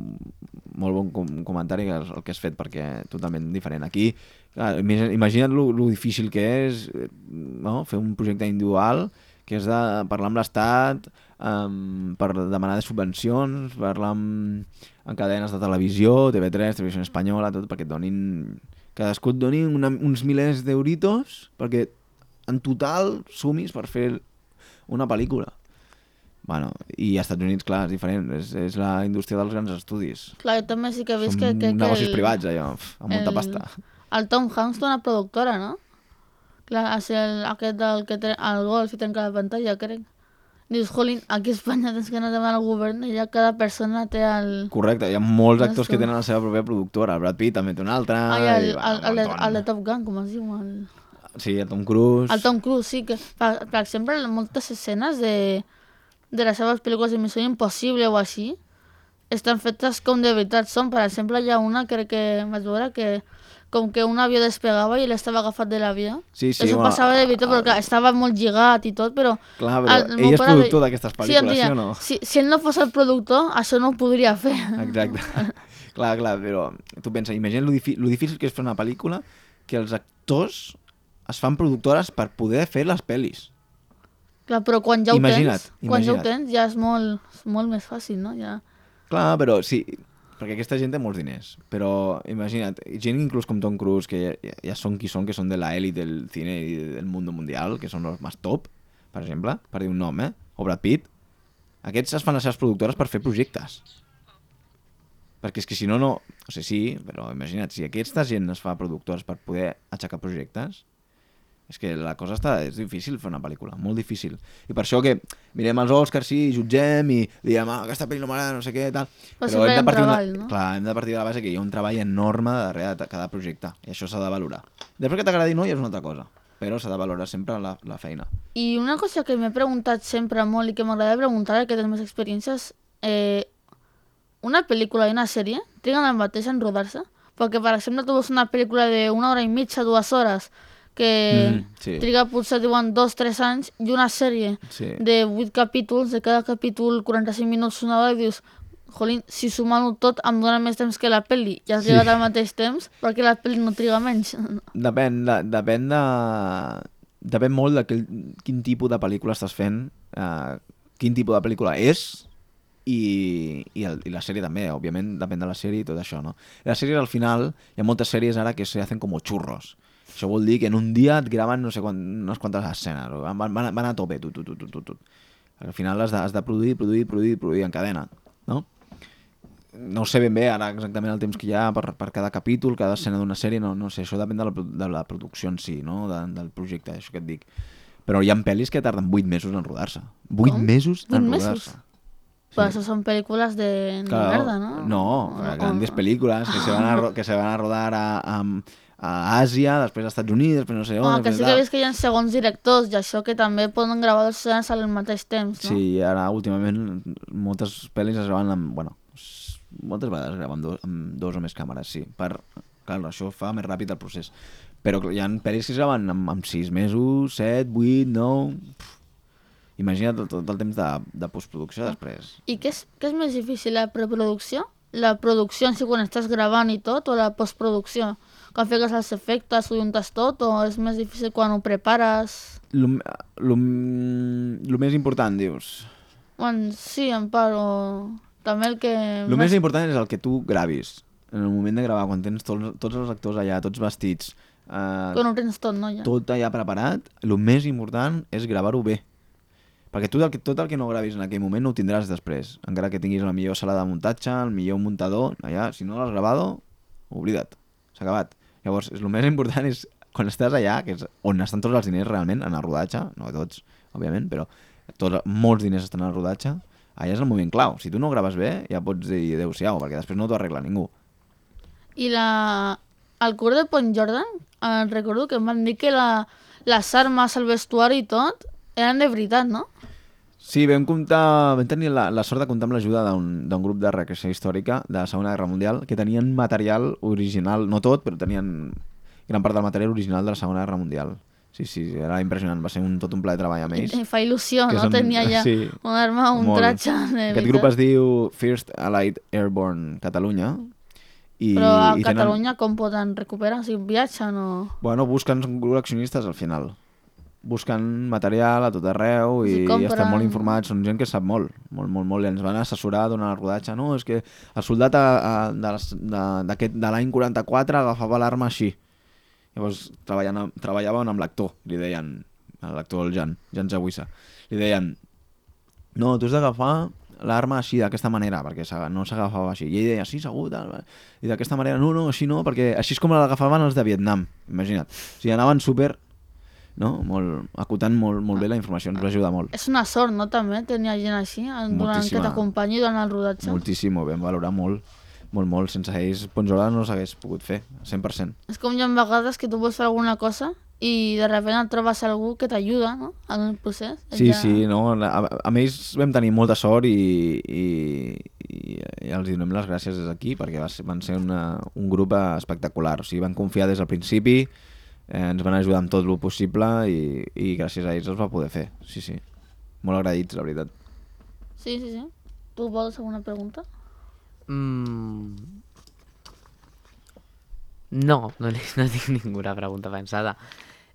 molt bon com comentari el el que has fet, perquè totalment diferent. Aquí, clar, imagina- imagina't lo, difícil que és eh, no? fer un projecte individual que és de parlar amb l'Estat, um, per demanar subvencions, parlar amb, en cadenes de televisió, TV3, Televisió Espanyola, tot, perquè et donin... Cadascú et doni una, uns milers d'euritos perquè en total sumis per fer una pel·lícula. Bueno, i als Estats Units, clar, és diferent, és, és la indústria dels grans estudis. clar, jo també sí que he vist que, que, que negocis el, privats, allò, amb molta el- pasta. El Tom Hanks té una productora, no? Clar, és el, aquest del que té el golf i trenca la pantalla, crec. Dius, jolín, aquí a Espanya tens que anar demanar al govern i ja cada persona té el... Correcte, hi ha molts Ja actors que tenen la seva pròpia productora. El Brad Pitt també té una altra. Ai, el, i, el, bueno, el, un de, montón. el de Top Gun, com es diu? El... Sí, el Tom Cruise. El Tom Cruise, sí, que, per, per exemple, moltes escenes de, de les seves pel·lícules de Missió Impossible o així, estan fetes com de veritat són. Per exemple, hi ha una, crec que vaig veure, que com que un avió despegava i ell estava agafat de l'avió. Sí, sí, Això bueno, passava de veritat, perquè estava molt lligat i tot, però... Clar, però el ell és pare productor d'aquestes Sí, pel·lícules, sí, deia, o no? si, si ell no fos el productor, això no ho podria fer. Exacte. clar, clar, però tu pensa, imagina lo, difi lo difícil que és fer una pel·lícula que els actors es fan productores per poder fer les pel·lis. Clar, però quan ja ho Imagina't, tens, quan ja ho imagina't. tens, ja és molt, és molt més fàcil, no? Ja... Clar, però sí, perquè aquesta gent té molts diners, però imagina't, gent inclús com Tom Cruise, que ja, ja, són qui són, que són de la del cine i del mundo mundial, que són els més top, per exemple, per dir un nom, eh? O Brad Pitt. Aquests es fan les seves productores per fer projectes. Perquè és que si no, no... O sigui, sí, però imagina't, si aquesta gent es fa productores per poder aixecar projectes, és que la cosa està... És difícil fer una pel·lícula, molt difícil. I per això que mirem els Oscars, sí, jutgem i diem, ah, aquesta pel·li no m'agrada, no sé què, tal. Però un partir d'una- treball, no? Clar, hem de partir de la base que hi ha un treball enorme darrere de cada projecte. I això s'ha de valorar. Després que t'agradi no, ja és una altra cosa. Però s'ha de valorar sempre la, la feina. I una cosa que m'he preguntat sempre molt i que m'agrada preguntar que tens més experiències, eh, una pel·lícula i una sèrie triguen el mateix en rodar-se? Perquè, per exemple, tu veus una pel·lícula d'una hora i mitja, dues hores, que Mm, sí. triga potser, diuen, dos, tres anys, i una sèrie Sí. de vuit capítols, de cada capítol 45 minuts, una hora, i dius, jolín, si sumant-ho tot em dona més temps que la pel·li. Ja has Sí. al mateix temps, perquè la pel·li no triga menys. Depèn de, depèn de... Depèn molt de quin, quin tipus de pel·lícula estàs fent, eh, quin tipus de pel·lícula és i, i, el, i la sèrie també, òbviament depèn de la sèrie i tot això, no? Les sèries al final, hi ha moltes sèries ara que se hacen com xurros. Això vol dir que en un dia et graven no sé quant, unes quantes escenes, van, van, van a tope, tu, tu, tu, tu, tu, tu. Al final has de, has de produir, produir, produir, produir en cadena, no? no sé ben bé ara exactament el temps que hi ha per, per cada capítol, cada escena d'una sèrie, no, no sé, això depèn de la, de la producció en si, no? de, del projecte, això que et dic. Però hi ha pel·lis que tarden 8 mesos en rodar-se. 8 Com? mesos en rodar-se. Però això són pel·lícules de, de Claro, merda, no? No, O- grandes o- películas que se van a, que se van a rodar a, a, a Àsia, després als Estats Units, després no sé on... Oh, que sí que he vist que hi ha segons directors i això que també poden gravar dos escenes al mateix temps, no? Sí, ara últimament moltes pel·lis es graven amb... Bueno, moltes vegades es graven amb, dos, amb dos o més càmeres, sí. Per, clar, això fa més ràpid el procés. Però hi ha pel·lis que es graven amb, amb 6 mesos, 7, 8, 9... Pff, Imagina't tot, tot el temps de, de postproducció després. I què és, què és més difícil, la preproducció? La producció en si quan estàs gravant i tot, o la postproducció? Quan fiques els efectes, ho juntes tot, o és més difícil quan ho prepares? Lo, lo, lo més important, dius? Bueno, sí, en part, o també el que... El més important és el que tu gravis. En el moment de gravar, quan tens tots, tots els actors allà, tots vestits, eh, Quan ho tens tot, no? Ja. tot allà preparat, el més important és gravar-ho bé. Perquè tu el que, tot el que no gravis en aquell moment no ho tindràs després. Encara que tinguis la millor sala de muntatge, el millor muntador, allà, si no l'has gravado, oblida't. S'ha acabat. Llavors, el més important és quan estàs allà, que és on estan tots els diners realment, en el rodatge, no tots, òbviament, però tots, molts diners estan el rodatge, allà és el moment clau. Si tu no graves bé, ja pots dir adeu-siau, perquè després no t'ho arregla ningú. I la... el curt de Point Jordan, eh, recordo que em van dir que la... les armes, el vestuari i tot, eren de veritat, no? Sí, vam comptar, vam tenir la, la sort de comptar amb l'ajuda d'un grup de recreació històrica de la Segona Guerra Mundial que tenien material original, no tot, però tenien gran part del material original de la Segona Guerra Mundial. Sí, sí, era impressionant, va ser un, tot un pla de treball amb ells. i fa il·lusió, no? són- Tenia ja sí, una arma, un molt. tratge Aquest grup es diu First Allied Airborne Catalunya. I, Però a i Catalunya com poden recuperar? Sigui, viatgen o... Bueno, busquen col·leccionistes al final. Busquen material a tot arreu i, Sí, compren. estan molt informats, són gent que sap molt, molt, molt, molt, i ens van assessorar durant el rodatge. No, és que el soldat a, a, de, les- de, d'aquest- de l'any 44 agafava l'arma així. Llavors treballant, treballaven amb l'actor, li deien, a l'actor el Jan, Jan Zawissa, li deien, no, tu has d'agafar l'arma així, d'aquesta manera, perquè no s'agafava així. I ell deia, sí, segur, tal. I d'aquesta manera, no, no, així no, perquè així és com l'agafaven els de Vietnam, imagina't. O sigui, anaven super, no? Molt, acotant molt, molt bé la informació, ens va ajudar molt. És una sort, no, també, tenir gent així, eh, durant que t'acompanyi durant el rodatge. Moltíssim, ho vam valorar molt, molt, molt. Sense ells, Ponzola no s'hagués pogut fer, 100%. És com hi ha vegades que tu vols fer alguna cosa i de sobte et trobes algú que t'ajuda, no?, en el procés. Sí, Ja- sí, no? A, amb ells vam tenir molta sort i, i, i, i els donem les gràcies des d'aquí perquè va ser, van ser una, un grup espectacular. O sigui, van confiar des del principi, eh, ens van ajudar amb tot el possible i, i gràcies a ells es va poder fer. Sí, sí. Molt agraïts, la veritat. Sí, sí, sí. Tu vols alguna pregunta? Mm... No, no, li- no tinc ninguna pregunta pensada.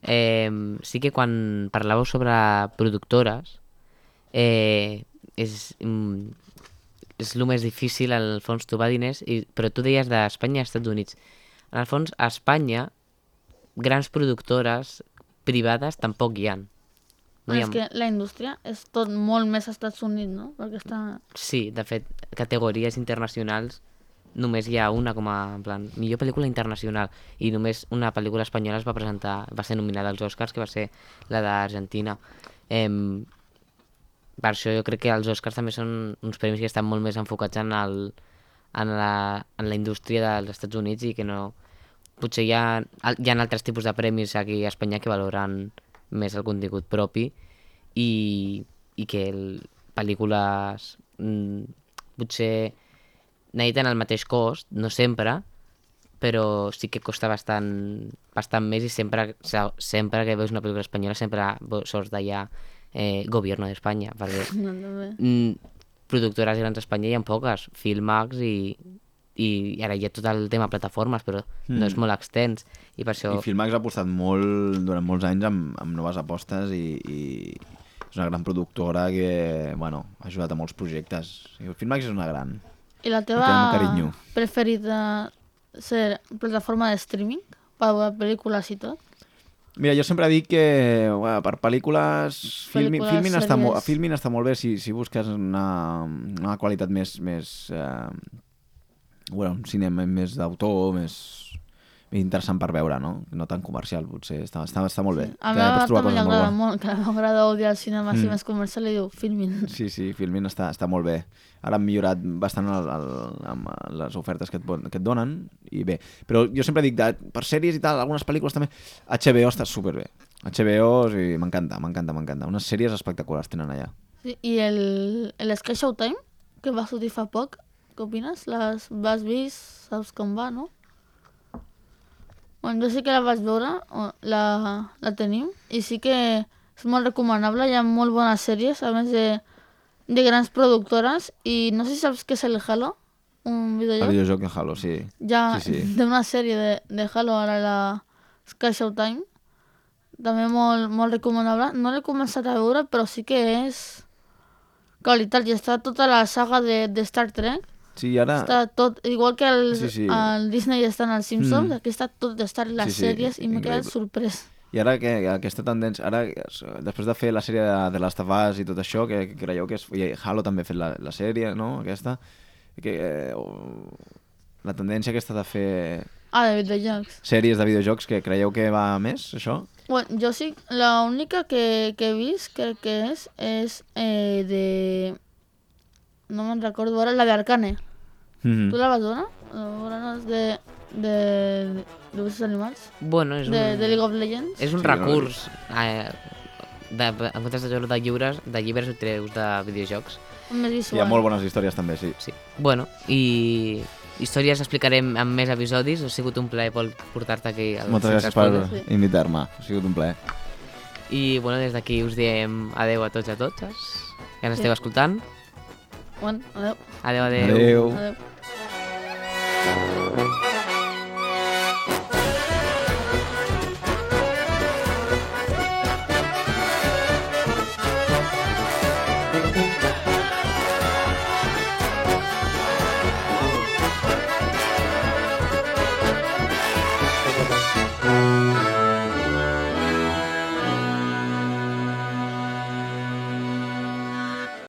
Eh, sí que quan parlàveu sobre productores, eh, és, mm, és el més difícil, al fons, trobar diners, i, però tu deies d'Espanya i Estats Units. En el fons, a Espanya, grans productores privades tampoc hi ha. No hi és ha... que la indústria és tot molt més als Estats Units, no? Perquè està... Sí, de fet, categories internacionals només hi ha una com a en plan, millor pel·lícula internacional i només una pel·lícula espanyola es va presentar, va ser nominada als Oscars, que va ser la d'Argentina. Em, per això jo crec que els Oscars també són uns premis que estan molt més enfocats en, el, en, la, en la indústria dels Estats Units i que no... Potser hi ha, hi ha altres tipus de premis aquí a Espanya que valoren més el contingut propi i, i que el, pel·lícules mm, potser necessiten el mateix cost, no sempre, però sí que costa bastant, bastant més i sempre, se- sempre que veus una pel·lícula espanyola sempre surts d'allà eh, Gobierno d'Espanya, perquè No, també. mm, productores grans a Espanya hi ha poques, Filmax i, i ara hi ha tot el tema plataformes, però no és molt extens i per això... I Filmax ha apostat molt, durant molts anys amb, amb noves apostes i, i és una gran productora que, bueno, ha ajudat a molts projectes. I Filmax és una gran. I la teva carinyo. preferida ser plataforma de streaming per veure pel·lícules i tot? Mira, jo sempre dic que bueno, per pel·lícules, Filmin, Pel·lícules, Filmin, està, mo sèries. Filmin està molt bé si, si busques una, una qualitat més, més eh, bueno, un cinema més d'autor, més, interessant per veure, no? No tan comercial, potser. Està, està, està molt bé. A Que mi també li coses molt que m'agrada odiar el cinema Mm. més comercial i diu, filmin. Sí, sí, Filmin està, està molt bé. Ara han millorat bastant el, el, amb les ofertes que et, que et donen i bé. Però jo sempre dic, de, per sèries i tal, algunes pel·lícules també, HBO està superbé. HBO, sí, m'encanta, m'encanta, m'encanta. Unes sèries espectaculars tenen allà. Sí, I el, el Sky Showtime, que va sortir fa poc, què opines? Les vas vist, saps com va, no? Bueno, jo sí que la vaig veure, la, la tenim, i sí que és molt recomanable, hi ha molt bones sèries, a més de, de grans productores, i no sé si saps què és el Halo, un El videojoc. videojoc de Halo, sí. Ha sí, sí. d'una sèrie de, de Halo ara la Sky Showtime, també molt, molt recomanable. No l'he començat a veure, però sí que és qualitat. I està tota la saga de, de Star Trek. Sí, ara... Està tot, igual que el, Sí, sí. el Disney estan als Simpsons, Mm. aquí està tot d'estar en les Sí, sí, sèries i m'he quedat sorprès. I ara que aquesta tendència, ara després de fer la sèrie de, de Last of Us i tot això, que, que creieu que és, i Halo també ha fet la, la sèrie, no?, aquesta, que, eh, o- la tendència aquesta de fer Ah, de videojocs. sèries de videojocs, que creieu que va més, això? Bueno, jo sí, la única que, que he vist, crec que és, és eh, de... No me'n recordo ara, la d'Arcane. Mm Tu la vas veure, no? És de... de... de dibuixos animals? Bueno, és un, De, de League of Legends? és un Sí, no recurs. Eh, de, en comptes de treure de llibres, de llibres ho treus de videojocs. Més Hi ha molt bones històries també, sí. Sí. Bueno, i històries explicarem en més episodis. Ha sigut un plaer Pol, portar-te aquí. al Moltes gràcies per. Sí. invitar-me, ha sigut un plaer. I bueno, des d'aquí us diem adeu a tots i a totes que ens Sí. esteu escoltant. Bueno, adeu. Adeu, adeu. Adeu. adeu.